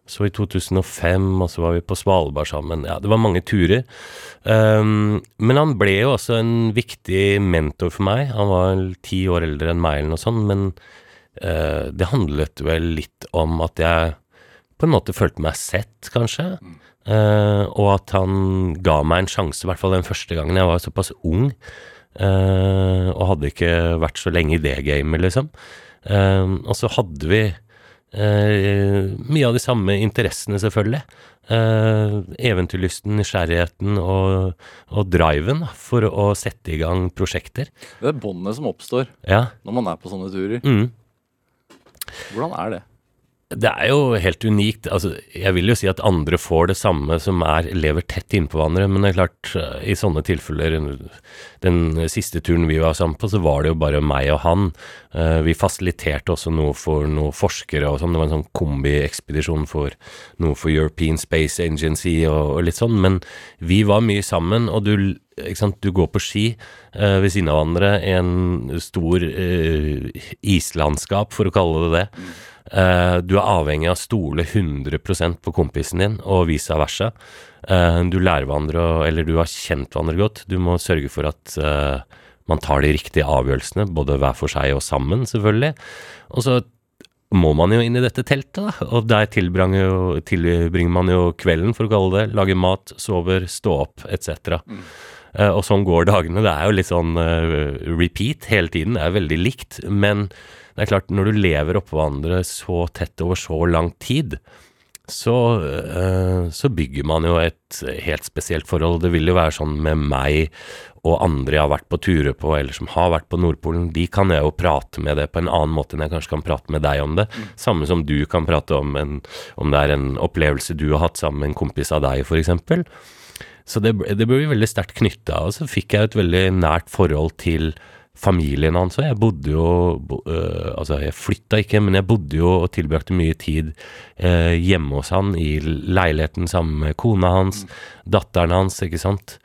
Så i 2005, og så var vi på Svalbard sammen. Ja, det var mange turer. Um, men han ble jo også en viktig mentor for meg. Han var ti år eldre enn meg, eller noe sånt, men uh, det handlet vel litt om at jeg på en måte følte meg sett, kanskje. Uh, og at han ga meg en sjanse, i hvert fall den første gangen. Jeg var såpass ung uh, og hadde ikke vært så lenge i det gamet, liksom. Uh, og så hadde vi mye av de samme interessene, selvfølgelig. Eventyrlysten, nysgjerrigheten og, og driven da, for å sette i gang prosjekter. Det er båndet som oppstår Ja. når man er på sånne turer. Mm. Hvordan er det? Det er jo helt unikt. Altså, jeg vil jo si at andre får det samme som er lever tett innpå hverandre, men det er klart, eh, i sånne tilfeller Den siste turen vi var sammen på, så var det jo bare meg og han. Eh, Vi fasiliterte også noe for noen forskere og sånn. Det var en sånn kombiekspedisjon for noe for European Space Agency og, og litt sånn, men vi var mye sammen, og du? Du går på ski eh, ved siden av hverandre i en stor eh, islandskap, for å kalle det det. Eh, du er avhengig av å stole 100 på kompisen din, og vice versa. Eh, du lærer hverandre, eller du har kjent hverandre godt. Du må sørge for at eh, man tar de riktige avgjørelsene, både hver for seg og sammen, selvfølgelig. Og så må man jo inn i dette teltet, da. Og der tilbringer, jo, tilbringer man jo kvelden, for å kalle det. Lager mat, sover, stå opp, etc. Mm. og sånn går dagene. Det er jo litt sånn repeat hele tiden. Det er veldig likt. Men det er klart, når du lever oppå hverandre så tett over så lang tid, så, eh, så bygger man jo et helt spesielt forhold. Det vil jo være sånn med meg og andre jeg har vært på turer på, eller som har vært på Nordpolen. De kan jeg jo prate med det på en annen måte enn jeg kanskje kan prate med deg om det. Samme som du kan prate om en, om det er en opplevelse du har hatt sammen med en kompis av deg, f.eks. Så det, det ble veldig sterkt knytta, og så fikk jeg et veldig nært forhold til familien hans. Og jeg bodde jo bo, øh, Altså, jeg flytta ikke, men jeg bodde jo og tilbrakte mye tid øh, hjemme hos han, i leiligheten sammen med kona hans, datteren hans, ikke sant.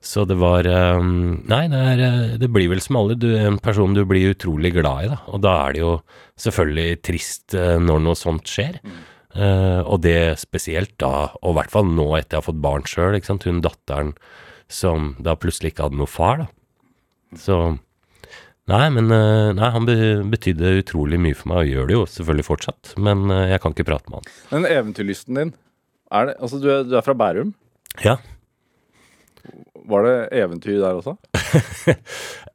Så det var øh, Nei, det, er, det blir vel som alle, du, en person du blir utrolig glad i, da. Og da er det jo selvfølgelig trist når noe sånt skjer. Uh, og det spesielt da, og i hvert fall nå etter jeg har fått barn sjøl. Hun datteren som da plutselig ikke hadde noe far, da. Så Nei, men eh, nei, han betydde utrolig mye for meg, og gjør det jo selvfølgelig fortsatt. Men eh, jeg kan ikke prate med han. Men eventyrlysten din er det, altså du, er, du er fra Bærum. Ja. Var det eventyr der også? (laughs)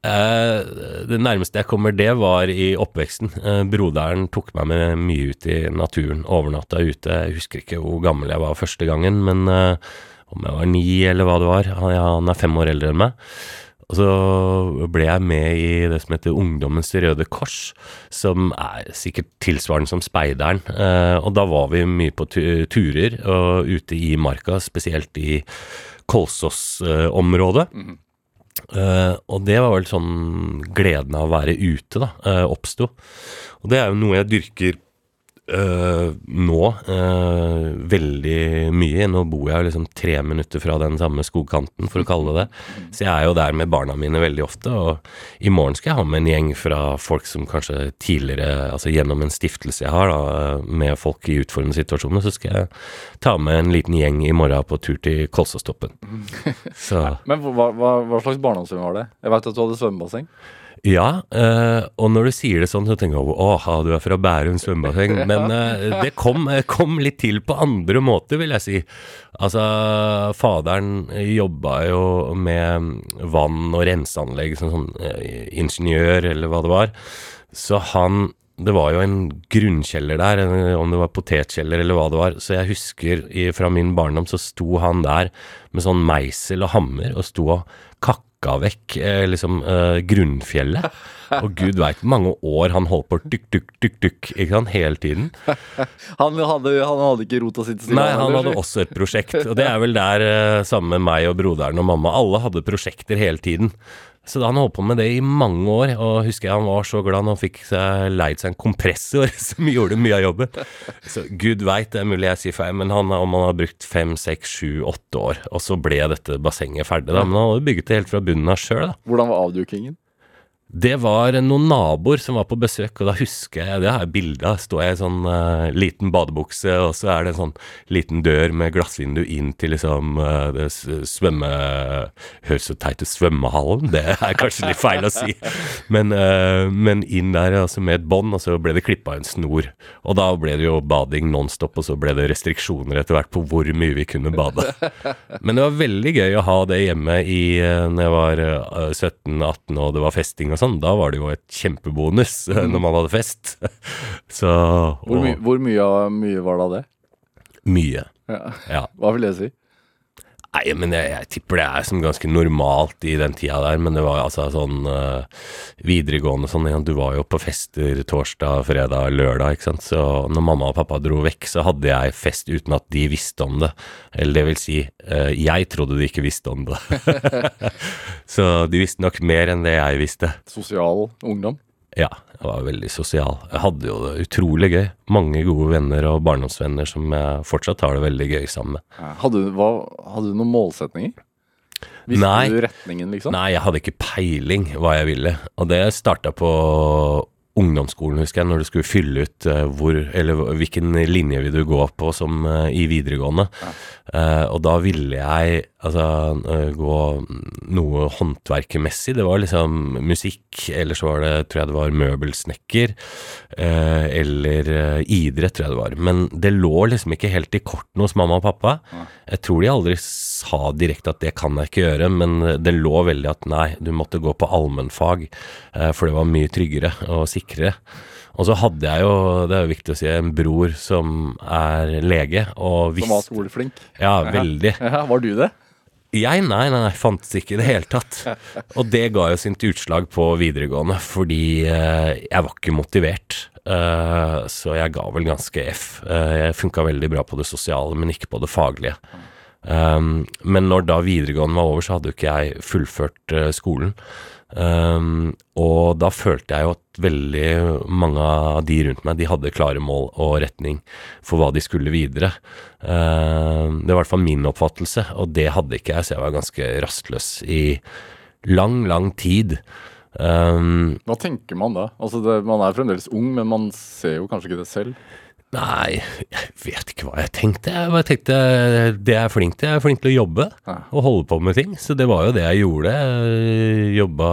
Eh, det nærmeste jeg kommer det, var i oppveksten. Broderen tok meg med mye ut i naturen, overnatta ute. Jeg husker ikke hvor gammel jeg var første gangen, men om jeg var ni eller hva det var. Han, ja, han er fem år eldre enn meg. Og så ble jeg med i det som heter Ungdommens Røde Kors, som er sikkert tilsvarende som Speideren. Eh, og da var vi mye på turer og ute i marka, spesielt i Kolsås-området. Eh, og det var vel sånn gleden av å være ute, da, uh, oppsto. Og det er jo noe jeg dyrker eh, nå uh, veldig mye. Nå bor jeg liksom tre minutter fra den samme skogkanten, for å kalle det det. Så jeg er jo der med barna mine veldig ofte. Og i morgen skal jeg ha med en gjeng fra folk som kanskje tidligere, altså gjennom en stiftelse jeg har, da, med folk i utfordrende situasjoner, så skal jeg ta med en liten gjeng i morgen på tur til Kolsåstoppen. (laughs) Så Men hva, hva, hva slags barndomshjem var det? Jeg vet at du hadde svømmebasseng. Ja, eh, og når du sier det sånn, så tenker jeg åh, du er fra Bærum svømmebasseng. (laughs) Men eh, det kom, eh, kom litt til på andre måter, vil jeg si. Altså, faderen jobba jo med vann- og renseanlegg som sånn eh, ingeniør, eller hva det var. Så han det var jo en grunnkjeller der, om det var potetkjeller eller hva det var. Så jeg husker i, fra min barndom så sto han der med sånn meisel og hammer og sto og kakka vekk eh, liksom eh, grunnfjellet. Og gud veit hvor mange år han holdt på dykk, dykk, dykk, dykk, ikke sant, hele tiden. (laughs) Han hadde, han hadde ikke rota sitt Nei, han hadde også et prosjekt, og det er vel der eh, sammen med meg og broderen og mamma. Alle hadde prosjekter hele tiden. Så da han holdt på med det i mange år, og husker jeg han var så glad når han fikk seg leid seg en kompressor (laughs) som gjorde mye av jobben. Så gud veit, det er mulig jeg sier feil, men han, om han har brukt fem, seks, sju, åtte år, og så ble dette bassenget ferdig, da. Men han hadde bygget det helt fra bunnen av sjøl, da. Hvordan var avdukingen? Det var noen naboer som var på besøk, og da husker jeg Det har jeg bilde av. Står jeg i sånn uh, liten badebukse, og så er det en sånn liten dør med glassvindu inn til liksom uh, det svømme... Høres så teit ut, svømmehallen. Det er kanskje litt feil å si. Men, uh, men inn der altså med et bånd, og så ble det klippa en snor. Og da ble det jo bading nonstop, og så ble det restriksjoner etter hvert på hvor mye vi kunne bade. Men det var veldig gøy å ha det hjemme i når jeg var eh, 17-18 og det var festing og sånn. Da var det jo et kjempebonus mm. (laughs) når man hadde fest. (laughs) Så Hvor, my hvor mye, mye var da det? mye. Ja. Ja. Hva vil det si? Nei, men jeg, jeg tipper det er som ganske normalt i den tida der, men det var altså sånn uh, videregående sånn, ja, du var jo på fester torsdag, fredag, lørdag, ikke sant, så når mamma og pappa dro vekk, så hadde jeg fest uten at de visste om det, eller det vil si, uh, jeg trodde de ikke visste om det. (laughs) så de visste nok mer enn det jeg visste. Sosial ungdom? Ja, jeg var veldig sosial. Jeg hadde jo det utrolig gøy. Mange gode venner og barndomsvenner som jeg fortsatt har det veldig gøy sammen med. Hadde, hva, hadde du noen målsetninger? Visste Nei. du retningen, liksom? Nei, jeg hadde ikke peiling hva jeg ville. Og det starta på ungdomsskolen, husker jeg, når du skulle fylle ut eh, hvor, eller hvilken linje vil du gå på som eh, i videregående. Eh, og da ville jeg altså gå noe håndverkermessig. Det var liksom musikk, eller så var det, tror jeg det var møbelsnekker, uh, eller idrett, tror jeg det var. Men det lå liksom ikke helt i kortene hos mamma og pappa. Jeg tror de aldri sa direkte at det kan jeg ikke gjøre, men det lå veldig at nei, du måtte gå på allmennfag, uh, for det var mye tryggere og sikrere. Og så hadde jeg jo, det er jo viktig å si, en bror som er lege, og Som var skoleflink. Ja, veldig. Ja, var du det? Jeg, nei, nei, nei, fantes ikke i det hele tatt. Og det ga jo sitt utslag på videregående, fordi eh, jeg var ikke motivert. Eh, så jeg ga vel ganske F. Eh, jeg funka veldig bra på det sosiale, men ikke på det faglige. Men når da videregående var over, så hadde jo ikke jeg fullført skolen. Um, og da følte jeg jo at veldig mange av de rundt meg, de hadde klare mål og retning for hva de skulle videre. Um, det var i hvert fall min oppfattelse, og det hadde ikke jeg, så jeg var ganske rastløs i lang, lang tid. Um, Hva tenker man da? Altså, det, Man er fremdeles ung, men man ser jo kanskje ikke det selv. Nei, jeg vet ikke hva jeg tenkte. Jeg bare tenkte det jeg er flink til. Jeg er flink til å jobbe Ja. og holde på med ting. Så det var jo det jeg gjorde. Jeg jobba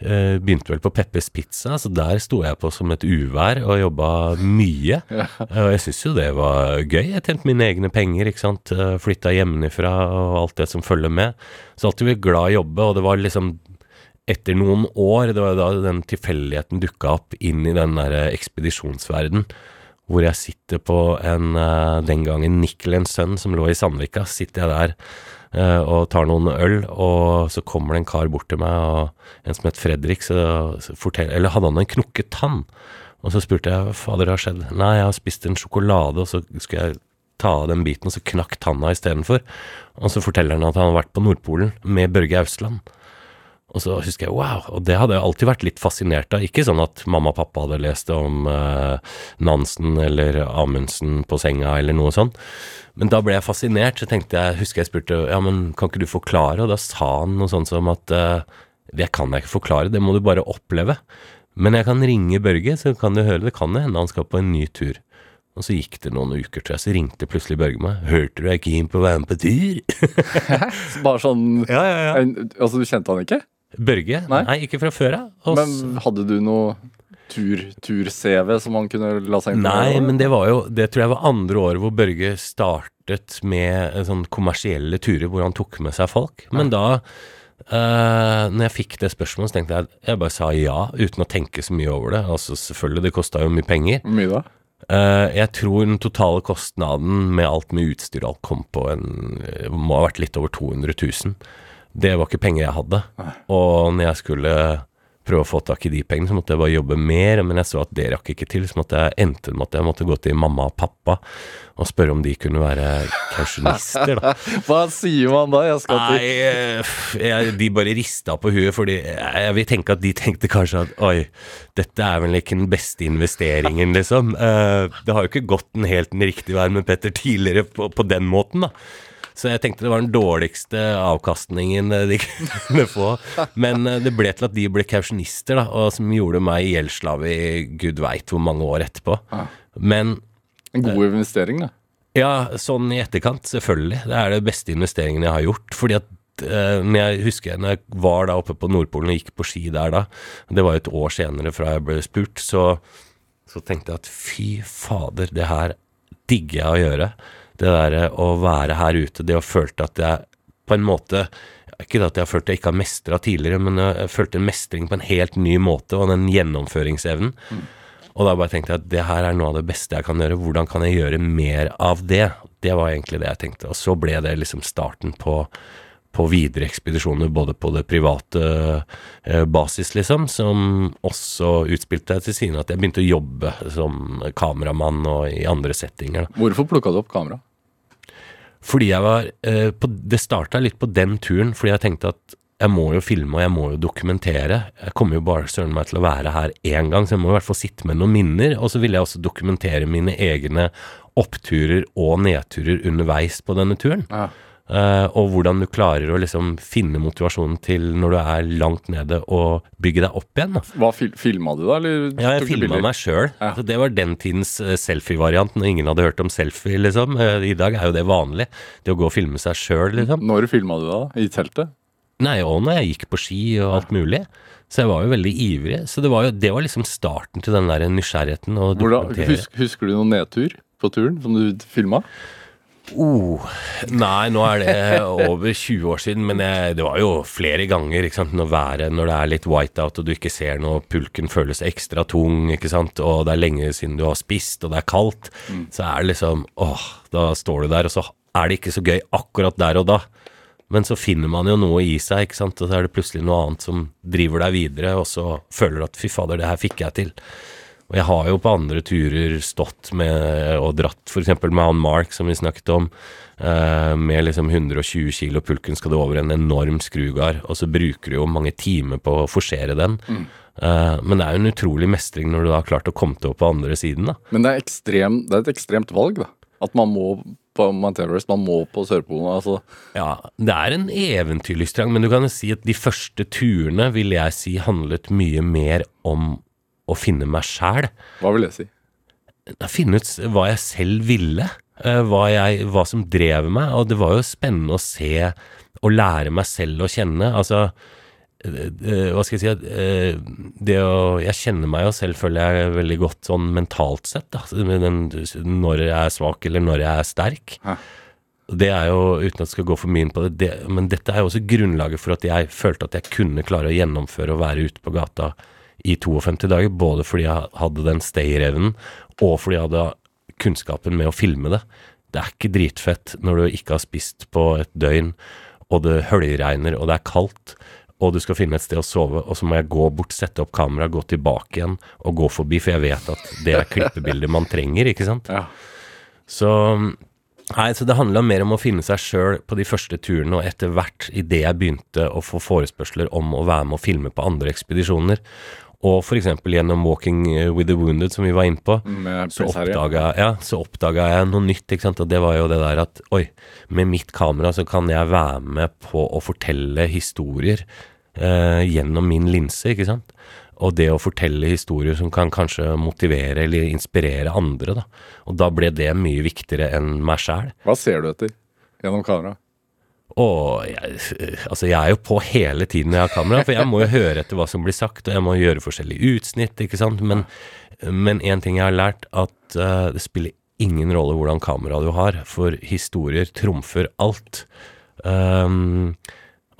eh, Begynte vel på Peppers Pizza, så der sto jeg på som et uvær og jobba mye. (laughs) Og jeg syns jo det var gøy. Jeg tjente mine egne penger, ikke sant. Eh, Flytta hjemmefra og alt det som følger med. Så alltid vært glad i å jobbe, og det var liksom etter noen år, det var da den tilfeldigheten dukka opp inn i den der ekspedisjonsverden, hvor jeg sitter på en eh, den gangen Nickel Sønn som lå i Sandvika, sitter jeg der eh, og tar noen øl, og så kommer det en kar bort til meg, og en som het Fredrik, så, forteller, eller hadde han en knukket tann? Og så spurte jeg hva fader har skjedd? Nei, jeg har spist en sjokolade, og så skulle jeg ta av den biten, og så knakk tanna istedenfor. Og så forteller han at han har vært på Nordpolen med Børge Ausland. Og så husker jeg wow, og det hadde jeg alltid vært litt fascinert av. Ikke sånn at mamma og pappa hadde lest om eh, Nansen eller Amundsen på senga eller noe sånt. Men da ble jeg fascinert, så tenkte jeg, husker jeg spurte ja, men kan ikke du forklare? Og da sa han noe sånt som at eh, det kan jeg ikke forklare, det må du bare oppleve. Men jeg kan ringe Børge, så kan du høre det kan det hende han skal på en ny tur. Og så gikk det noen uker, tror jeg, så ringte plutselig Børge meg. 'Hørte du jeg er keen på å være med på tur?' Bare sånn ja, ja, ja. Altså, du kjente han ikke? Børge? Nei. Nei, ikke fra før av. Men hadde du noe tur- tur-CV som han kunne la seg Nei, men det var jo Det tror jeg var andre året hvor Børge startet med eh, sånn kommersielle turer hvor han tok med seg folk. Men da Uh, når jeg fikk det spørsmålet, så tenkte jeg Jeg bare sa ja, uten å tenke så mye over det. Altså Selvfølgelig, det kosta jo mye penger. Hvor mye da? Uh, jeg tror den totale kostnaden med alt med utstyr og alt kom på en Må ha vært litt over 200 000. Det var ikke penger jeg hadde. Og når jeg skulle prøve å få tak i de pengene, så måtte jeg bare jobbe mer. Men jeg så at det rakk ikke til, så måtte jeg endte med at jeg måtte gå til mamma og pappa og spørre om de kunne være kausjonister, da. (laughs) Hva sier man da? Jeg skal til Nei, eh, jeg, de bare rista på huet, fordi jeg jeg vil tenke at de tenkte kanskje at oi, dette er vel ikke den beste investeringen, liksom. Eh, det har jo ikke gått den helt den riktige veien med Petter tidligere på, på den måten, da. Så jeg tenkte det var den dårligste avkastningen eh, de (laughs) kunne få. Men eh, det ble til at de ble kausjonister, da, og som gjorde meg gjeldsslave i gud veit hvor mange år etterpå. Men En god investering, da. ja, sånn i etterkant, selvfølgelig. Det er det beste investeringen jeg har gjort. Fordi at men jeg husker når jeg var da oppe på Nordpolen og gikk på ski der da, det var jo et år senere fra jeg ble spurt, så, så tenkte jeg at fy fader, det her digger jeg å gjøre. Det derre å være her ute, det å følte at jeg på en måte ikke at jeg har følt jeg ikke har mestra tidligere, men jeg følte en mestring på en helt ny måte, og den gjennomføringsevnen. Og da bare tenkte jeg at det her er noe av det beste jeg kan gjøre. Hvordan kan jeg gjøre mer av det? Det var egentlig det jeg tenkte. Og så ble det liksom starten på, på videre ekspedisjoner, både på det private eh, basis, liksom, som også utspilte seg til siden at jeg begynte å jobbe som kameramann og i andre settinger. Da. Hvorfor plukka du opp kamera? Fordi jeg var eh, på, Det starta litt på den turen, fordi jeg tenkte at jeg må jo filme og jeg må jo dokumentere. Jeg kommer jo bare søren meg til å være her én gang, så jeg må i hvert fall sitte med noen minner. Og så ville jeg også dokumentere mine egne oppturer og nedturer underveis på denne turen. Ja. Eh, og hvordan du klarer å liksom finne motivasjonen til når du er langt nede, og bygge deg opp igjen. da. Hva fil Filma du da, eller Ja, jeg filma meg sjøl. Ja. Det var den tidens eh, selfie-variant, når ingen hadde hørt om selfie, liksom. Uh, I dag er jo det vanlig. Det å gå og filme seg sjøl, liksom. Når filma du da? I teltet? Nei, og når jeg gikk på ski og alt mulig. Så jeg var jo veldig ivrig. Så det var jo det var liksom starten til den der nysgjerrigheten. Og Hvordan, husker, husker du noen nedtur på turen som du filma? Oh, nei, nå er det over 20 år siden, men jeg, det var jo flere ganger. ikke sant, Når været, når det er litt whiteout og du ikke ser noe, pulken føles ekstra tung, ikke sant, og det er lenge siden du har spist, og det er kaldt, så er det liksom åh, da står du der, og så er det ikke så gøy akkurat der og da. Men så finner man jo noe i seg, ikke sant, og så er det plutselig noe annet som driver deg videre, og så føler du at fy fader, det her fikk jeg til. Og jeg har jo på andre turer stått med og dratt f.eks. med han Mark, som vi snakket om, eh, med liksom 120 kilo pulken skal du over en enorm skrugard, og så bruker du jo mange timer på å forsere den. Eh, men det er jo en utrolig mestring når du da har klart å komme til opp på andre siden, da. Men det er, ekstrem, det er et ekstremt valg, da. At man må på Mount Everest, man må på Sørpolen. Altså, Ja, det er en eventyrlystrang, men du kan jo si at de første turene vil jeg si handlet mye mer om å finne meg sjæl. hva vil det si? finne ut hva jeg selv ville, eh, hva, jeg, hva som drev meg, og det var jo spennende å se og lære meg selv å kjenne. Altså, eh, eh, hva skal jeg si det å, Jeg kjenner meg jo selv, føler jeg, veldig godt sånn mentalt sett, da, den, når jeg er svak eller når jeg er sterk. Hæ? Det er jo, uten at jeg skal gå for mye inn på det, det, men dette er jo også grunnlaget for at jeg følte at jeg kunne klare å gjennomføre og være ute på gata i 52 dager, både fordi jeg hadde den stay-evnen, og fordi jeg hadde kunnskapen med å filme det. Det er ikke dritfett når du ikke har spist på et døgn, og det høljregner, og det er kaldt, og du skal finne et sted å sove, og så må jeg gå bort, sette opp kamera, gå tilbake igjen, og gå forbi, for jeg vet at det er klippebilder man trenger, ikke sant? Ja. Så Nei, så det handla mer om å finne seg sjøl på de første turene, og etter hvert, idet jeg begynte å få forespørsler om å være med og filme på andre ekspedisjoner, og f.eks. gjennom Walking with the Wounded, som vi var inne på, Med så oppdaga, ja, så oppdaga jeg noe nytt, ikke sant, og det var jo det der at oi, med mitt kamera så kan jeg være med på å fortelle historier eh, gjennom min linse, ikke sant. Og det å fortelle historier som kan kanskje motivere eller inspirere andre, da. Og da ble det mye viktigere enn meg sjæl. Hva ser du etter gjennom kamera? Og jeg, altså jeg er jo på hele tiden når jeg har kamera, for jeg må jo høre etter hva som blir sagt, og jeg må gjøre forskjellige utsnitt, ikke sant. Men, men en ting jeg har lært, at uh, det spiller ingen rolle hvordan kamera du har, for historier trumfer alt. Um,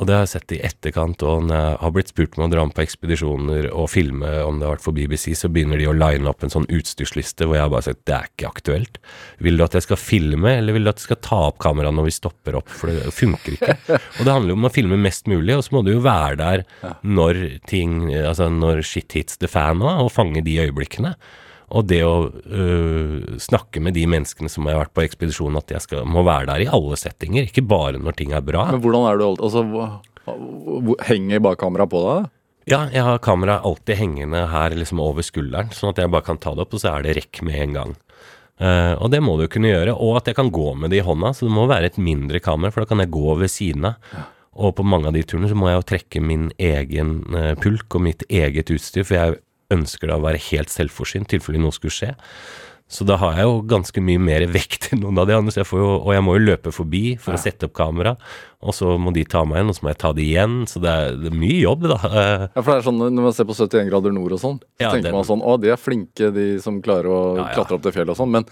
og det har jeg sett i etterkant, og når jeg har blitt spurt om å dra med på ekspedisjoner og filme, om det har vært for BBC, så begynner de å line opp en sånn utstyrsliste hvor jeg har bare sagt det er ikke aktuelt. Vil du at jeg skal filme, eller vil du at jeg skal ta opp kameraet når vi stopper opp? For det funker ikke. (laughs) Og det handler jo om å filme mest mulig, og så må du jo være der når ting, altså når shit hits the fan òg, og fange de øyeblikkene. Og det å øh, snakke med de menneskene som har vært på ekspedisjon, at jeg skal, må være der i alle settinger, ikke bare når ting er bra. Men hvordan er du holdt? Altså, henger bare kameraet på deg? Ja, jeg har kameraet alltid hengende her liksom over skulderen, sånn at jeg bare kan ta det opp, og så er det rekk med en gang. Uh, og det må du kunne gjøre, og at jeg kan gå med det i hånda, så det må være et mindre kamera, for da kan jeg gå ved siden av. Og på mange av de turene så må jeg jo trekke min egen eh, pulk og mitt eget utstyr, for jeg ønsker da å være helt selvforsynt, tilfelle noe skulle skje. Så da har jeg jo ganske mye mer (laughs) vekt enn noen av de andre, så jeg får jo, og jeg må jo løpe forbi for å sette opp kamera, og så må de ta meg igjen, og så må jeg ta de igjen, så det er, det er mye jobb, da. Ja, for det er sånn, Når man ser på 71 grader nord og sånn, så Ja, tenker den- man sånn Å, de er flinke, de som klarer å Ja, ja. klatre opp det fjellet og sånn. Men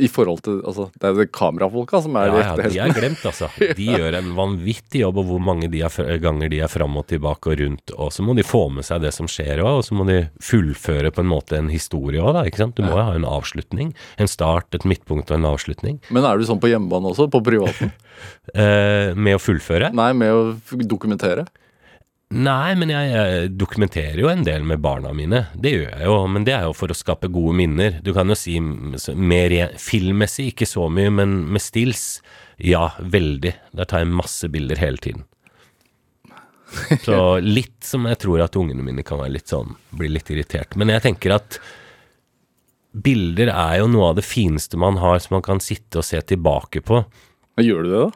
i forhold til Altså, det er jo kamerafolka som er Ja, ja, de er glemt, altså. (laughs) De gjør en vanvittig jobb, og hvor mange de er, ganger de er fram og tilbake og rundt. Og så må de få med seg det som skjer òg, og så må de fullføre på en måte en historie òg. Ikke sant. Du må jo ha en avslutning. En start, et midtpunkt og en avslutning. Men er du sånn på hjemmebane også? På privaten? (laughs) Eh, med å fullføre? Nei, med å dokumentere? Nei, men jeg, jeg dokumenterer jo en del med barna mine. Det gjør jeg jo, men det er jo for å skape gode minner. Du kan jo si mer filmmessig, ikke så mye, men med stills, ja, veldig. Der tar jeg masse bilder hele tiden. (laughs) Så litt som jeg tror at ungene mine kan være litt sånn, bli litt irritert. Men jeg tenker at bilder er jo noe av det fineste man har som man kan sitte og se tilbake på. Gjør du det, da?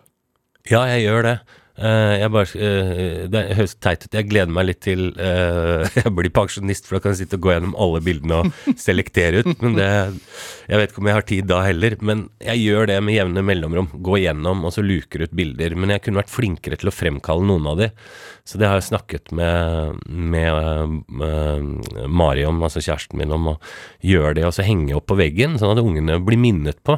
Ja, jeg gjør det. Eh, jeg bare, eh, det høres teit ut. Jeg gleder meg litt til eh, (laughs) jeg blir pensjonist, for da kan jeg sitte og gå gjennom alle bildene og (laughs) selektere ut. Men det, jeg vet ikke om jeg har tid da heller. Men jeg gjør det med jevne mellomrom. Gå gjennom og så luker ut bilder. Men jeg kunne vært flinkere til å fremkalle noen av de. Så det har jeg snakket med, med, med Mari om, altså kjæresten min, om å gjøre det og så henge opp på veggen, sånn at ungene blir minnet på.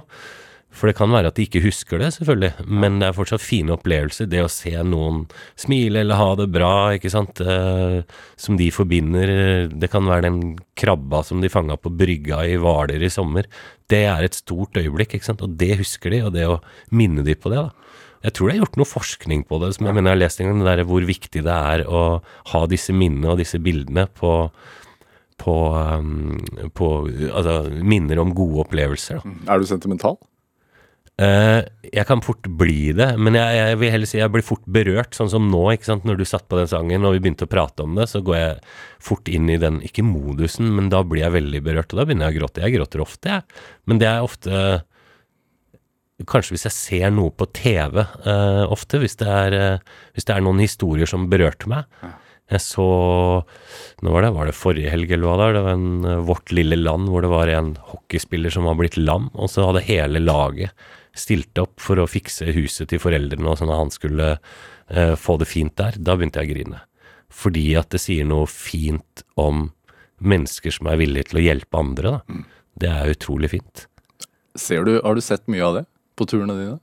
For det kan være at de ikke husker det, selvfølgelig, men det er fortsatt fine opplevelser. Det å se noen smile eller ha det bra, ikke sant, eh, som de forbinder. Det kan være den krabba som de fanga på brygga i Hvaler i sommer. Det er et stort øyeblikk, ikke sant, og det husker de, og det å minne de på det, da. Jeg tror det er gjort noe forskning på det, som jeg mener jeg har lest en gang, det der hvor viktig det er å ha disse minnene og disse bildene på på, um, på altså, minner om gode opplevelser. Da. Er du sentimental? Eh, jeg kan fort bli det, men jeg, jeg vil heller si jeg blir fort berørt, sånn som nå. ikke sant? Når du satt på den sangen og vi begynte å prate om det, så går jeg fort inn i den, ikke modusen, men da blir jeg veldig berørt, og da begynner jeg å gråte. Jeg gråter ofte, jeg. Men det er ofte Kanskje hvis jeg ser noe på TV uh, ofte, hvis det, er, uh, hvis det er noen historier som berørte meg. Jeg så Nå var det, var det forrige helg eller hva det var? Det var en eh, Vårt lille land hvor det var en hockeyspiller som var blitt lam, og så hadde hele laget stilt opp for å fikse huset til foreldrene, og sånn at han skulle eh, få det fint der. Da begynte jeg å grine. Fordi at det sier noe fint om mennesker som er villige til å hjelpe andre. Da. Det er utrolig fint. Ser du, har du sett mye av det på turene dine?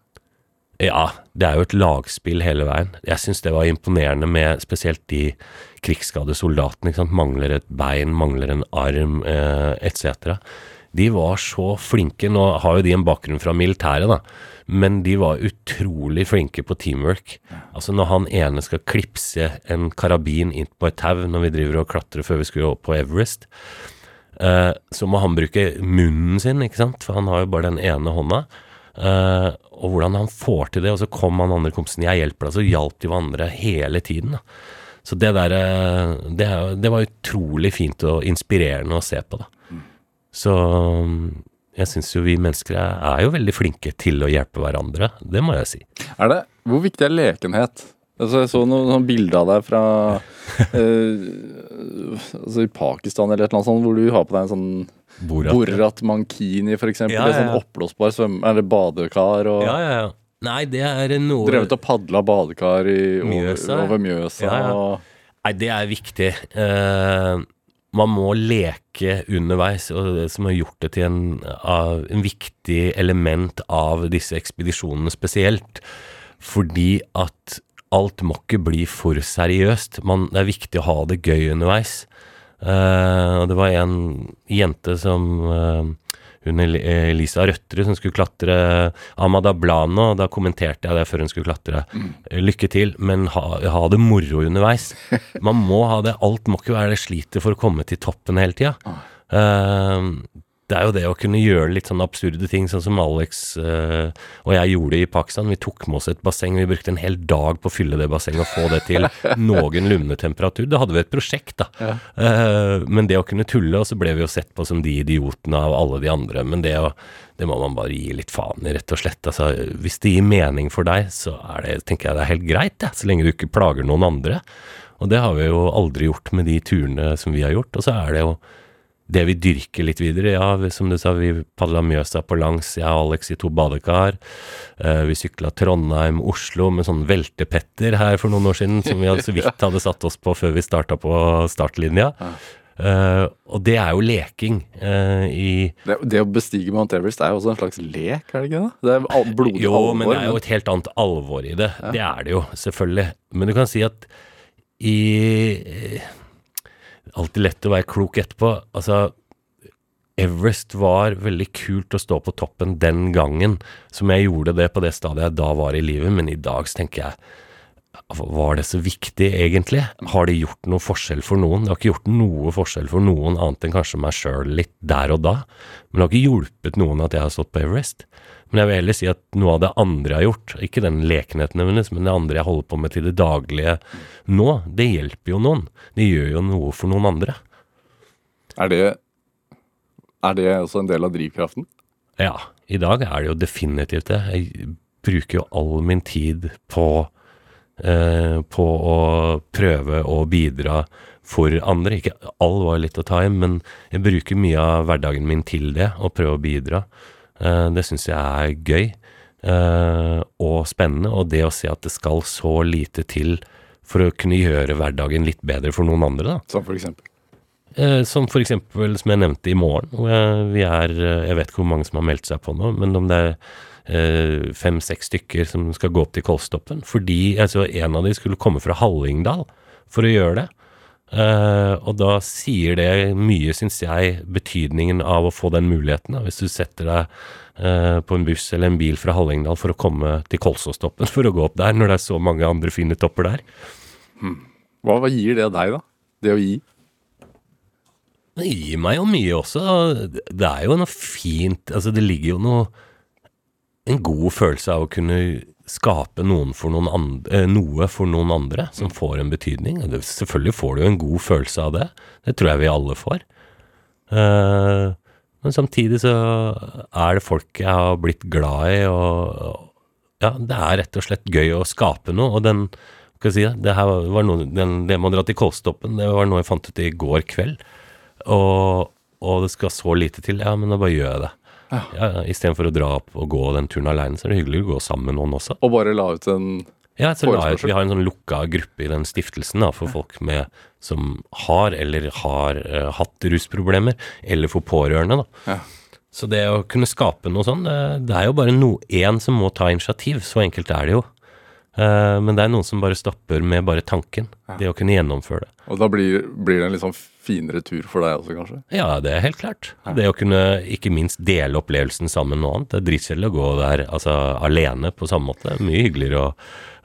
Ja, det er jo et lagspill hele veien. Jeg syns det var imponerende med spesielt de krigsskadde soldatene. Mangler et bein, mangler en arm, eh, etc. De var så flinke. Nå har jo de en bakgrunn fra militæret, da. Men de var utrolig flinke på teamwork. Altså Når han ene skal klipse en karabin inn på et tau når vi driver og klatrer før vi skulle opp på Everest, eh, så må han bruke munnen sin, ikke sant? For han har jo bare den ene hånda. Eh, og hvordan han får til det. Og så kom han andre kompisen, jeg hjelper deg, så hjalp de hverandre hele tiden. Da. Så det der eh, det, det var utrolig fint og inspirerende å se på, da. Så mm, jeg syns jo vi mennesker er, er jo veldig flinke til å hjelpe hverandre. Det må jeg si. Er det, Hvor viktig er lekenhet? Altså, jeg så noen sånn bilder av deg fra (laughs) eh, altså i Pakistan eller et eller annet sånt, hvor du har på deg en sånn Borat. Borat Mankini, eksempel. Ja, Ja, ja, ja. Sånn oppblåsbar svømme... Eller badekar. Og Ja, ja, ja. Nei, det er noe drevet og padla badekar i, over Mjøsa, over Mjøsa. Ja, ja. Og, Nei, det er viktig. Eh, man må leke underveis, og det som har gjort det til en, en viktig element av disse ekspedisjonene spesielt. Fordi at alt må ikke bli for seriøst. Man, det er viktig å ha det gøy underveis. Uh, det var en jente som eh, hun Elisa Røtterud som skulle klatre Amada Blano, Da kommenterte jeg det før hun skulle klatre. Eh, Lykke til, men ha, ha det moro underveis. Man må ha det. Alt må ikke være det slitet for å komme til toppen hele tida. Eh, det er jo det å kunne gjøre litt sånn absurde ting, sånn som Alex eh, og jeg gjorde i Pakistan. Vi tok med oss et basseng. Vi brukte en hel dag på å fylle det bassenget og få det til (laughs) noenlunde temperatur. Da hadde vi et prosjekt, da. Eh, men det å kunne tulle, og så ble vi jo sett på som de idiotene av alle de andre. Men det, å, det må man bare gi litt faen i, rett og slett. Altså, hvis det gir mening for deg, så er det, tenker jeg det er helt greit, ja. Så lenge du ikke plager noen andre. Og det har vi jo aldri gjort med de turene som vi har gjort. Og så er det jo det vi dyrker litt videre, ja, som du sa, vi padla Mjøsa på langs, jeg og Alex i to badekar. Eh, vi sykla Trondheim, Oslo med sånn veltepetter her for noen år siden, som vi så vidt hadde satt oss på før vi starta på startlinja. Uh, og det er jo leking uh, i det, det å bestige Mount Everest er jo også en slags lek, er det ikke det? Det er blodig Jo, alvor. men det er jo et helt annet alvor i det. Det er det jo, selvfølgelig. Men du kan si at i Alltid lett å være klok etterpå. Altså, Everest var veldig kult å stå på toppen den gangen, som jeg gjorde det på det stadiet jeg da var i livet, men i dag så tenker jeg var det så viktig, egentlig? Har det gjort noe forskjell for noen? Det har ikke gjort noe forskjell for noen, annet enn kanskje meg sjøl litt der og da. Men det har ikke hjulpet noen at jeg har stått på Everest. Men jeg vil heller si at noe av det andre jeg har gjort, ikke den lekenheten hennes, men det andre jeg holder på med til det daglige nå, det hjelper jo noen. Det gjør jo noe for noen andre. Er det, er det også en del av drivkraften? Ja, i dag er det jo definitivt det. Jeg bruker jo all min tid på, eh, på å prøve å bidra for andre. Ikke all var litt å ta i, men jeg bruker mye av hverdagen min til det, å prøve å bidra. Eh, det syns jeg er gøy eh, og spennende, og det å se at det skal så lite til for å kunne gjøre hverdagen litt bedre for noen andre, da. Som for eksempel. Eh, som for eksempel, som jeg nevnte i morgen, hvor vi er Jeg vet ikke hvor mange som har meldt seg på nå, men om det er fem-seks stykker som skal gå opp til Kolstoppen. Fordi altså, en av de skulle komme fra Hallingdal for å gjøre det. Eh, og da sier det mye, syns jeg, betydningen av å få den muligheten. Da. Hvis du setter deg uh, på en buss eller en bil fra Hallingdal for å komme til Kolsåstoppen for å gå opp der, når det er så mange andre fine topper der. Hva, hva gir det deg, da? Det å gi? Det gir meg jo mye også. Det er jo noe fint Altså, det ligger jo noe En god følelse av å kunne skape for andre, eh, noe for noen andre som får en betydning. Selvfølgelig får du jo en god følelse av det. Det tror jeg vi alle får. Eh, men samtidig så er det folk jeg har blitt glad i, og ja, det er rett og slett gøy å skape noe. Og den, skal jeg si, det her var noe, den, det med å dra til Kolstoppen, det var noe jeg fant ut i går kveld. Og, og det skal så lite til. Ja, men da bare gjør jeg det. Ja. Ja, Istedenfor å dra opp og gå den turen aleine, så er det hyggelig å gå sammen med noen også. Og bare la ut en Ja, så la ut, Vi har en sånn lukka gruppe i den stiftelsen da, for folk med, som har eller har uh, hatt rusproblemer, eller for pårørende. da. Ja. Så det å kunne skape noe sånn, det, det er jo bare no, som må ta initiativ. Så enkelt er det jo. Eh, men det er noen som bare stopper med bare tanken. Det å kunne gjennomføre det. Og da blir, blir det en litt sånn finere tur for deg også, kanskje? Ja, det er helt klart. Det å kunne ikke minst dele opplevelsen sammen med noe annet. Det er dritkjedelig å gå der altså, alene på samme måte. Mye hyggeligere å,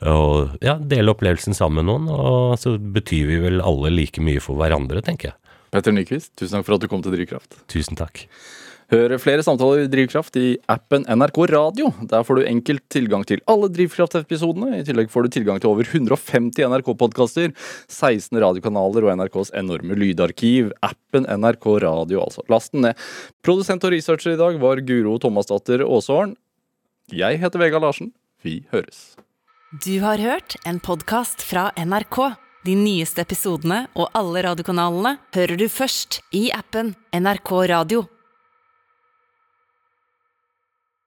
å ja, dele opplevelsen sammen med noen, og så betyr vi vel alle like mye for hverandre, tenker jeg. Petter Nyquist, tusen takk for at du kom til Drivkraft. Tusen takk. Hør flere samtaler i Drivkraft i appen NRK Radio. Der får du enkelt tilgang til alle Drivkraft-episodene. I tillegg får du tilgang til over 150 NRK-podkaster, 16 radiokanaler og NRKs enorme lydarkiv. Appen NRK Radio, altså. Last den ned. Produsent og researcher i dag var Guro Thomasdatter Aasehorn. Jeg heter Vegard Larsen. Vi høres. Du har hørt en podkast fra NRK. De nyeste episodene og alle radiokanalene hører du først i appen NRK Radio.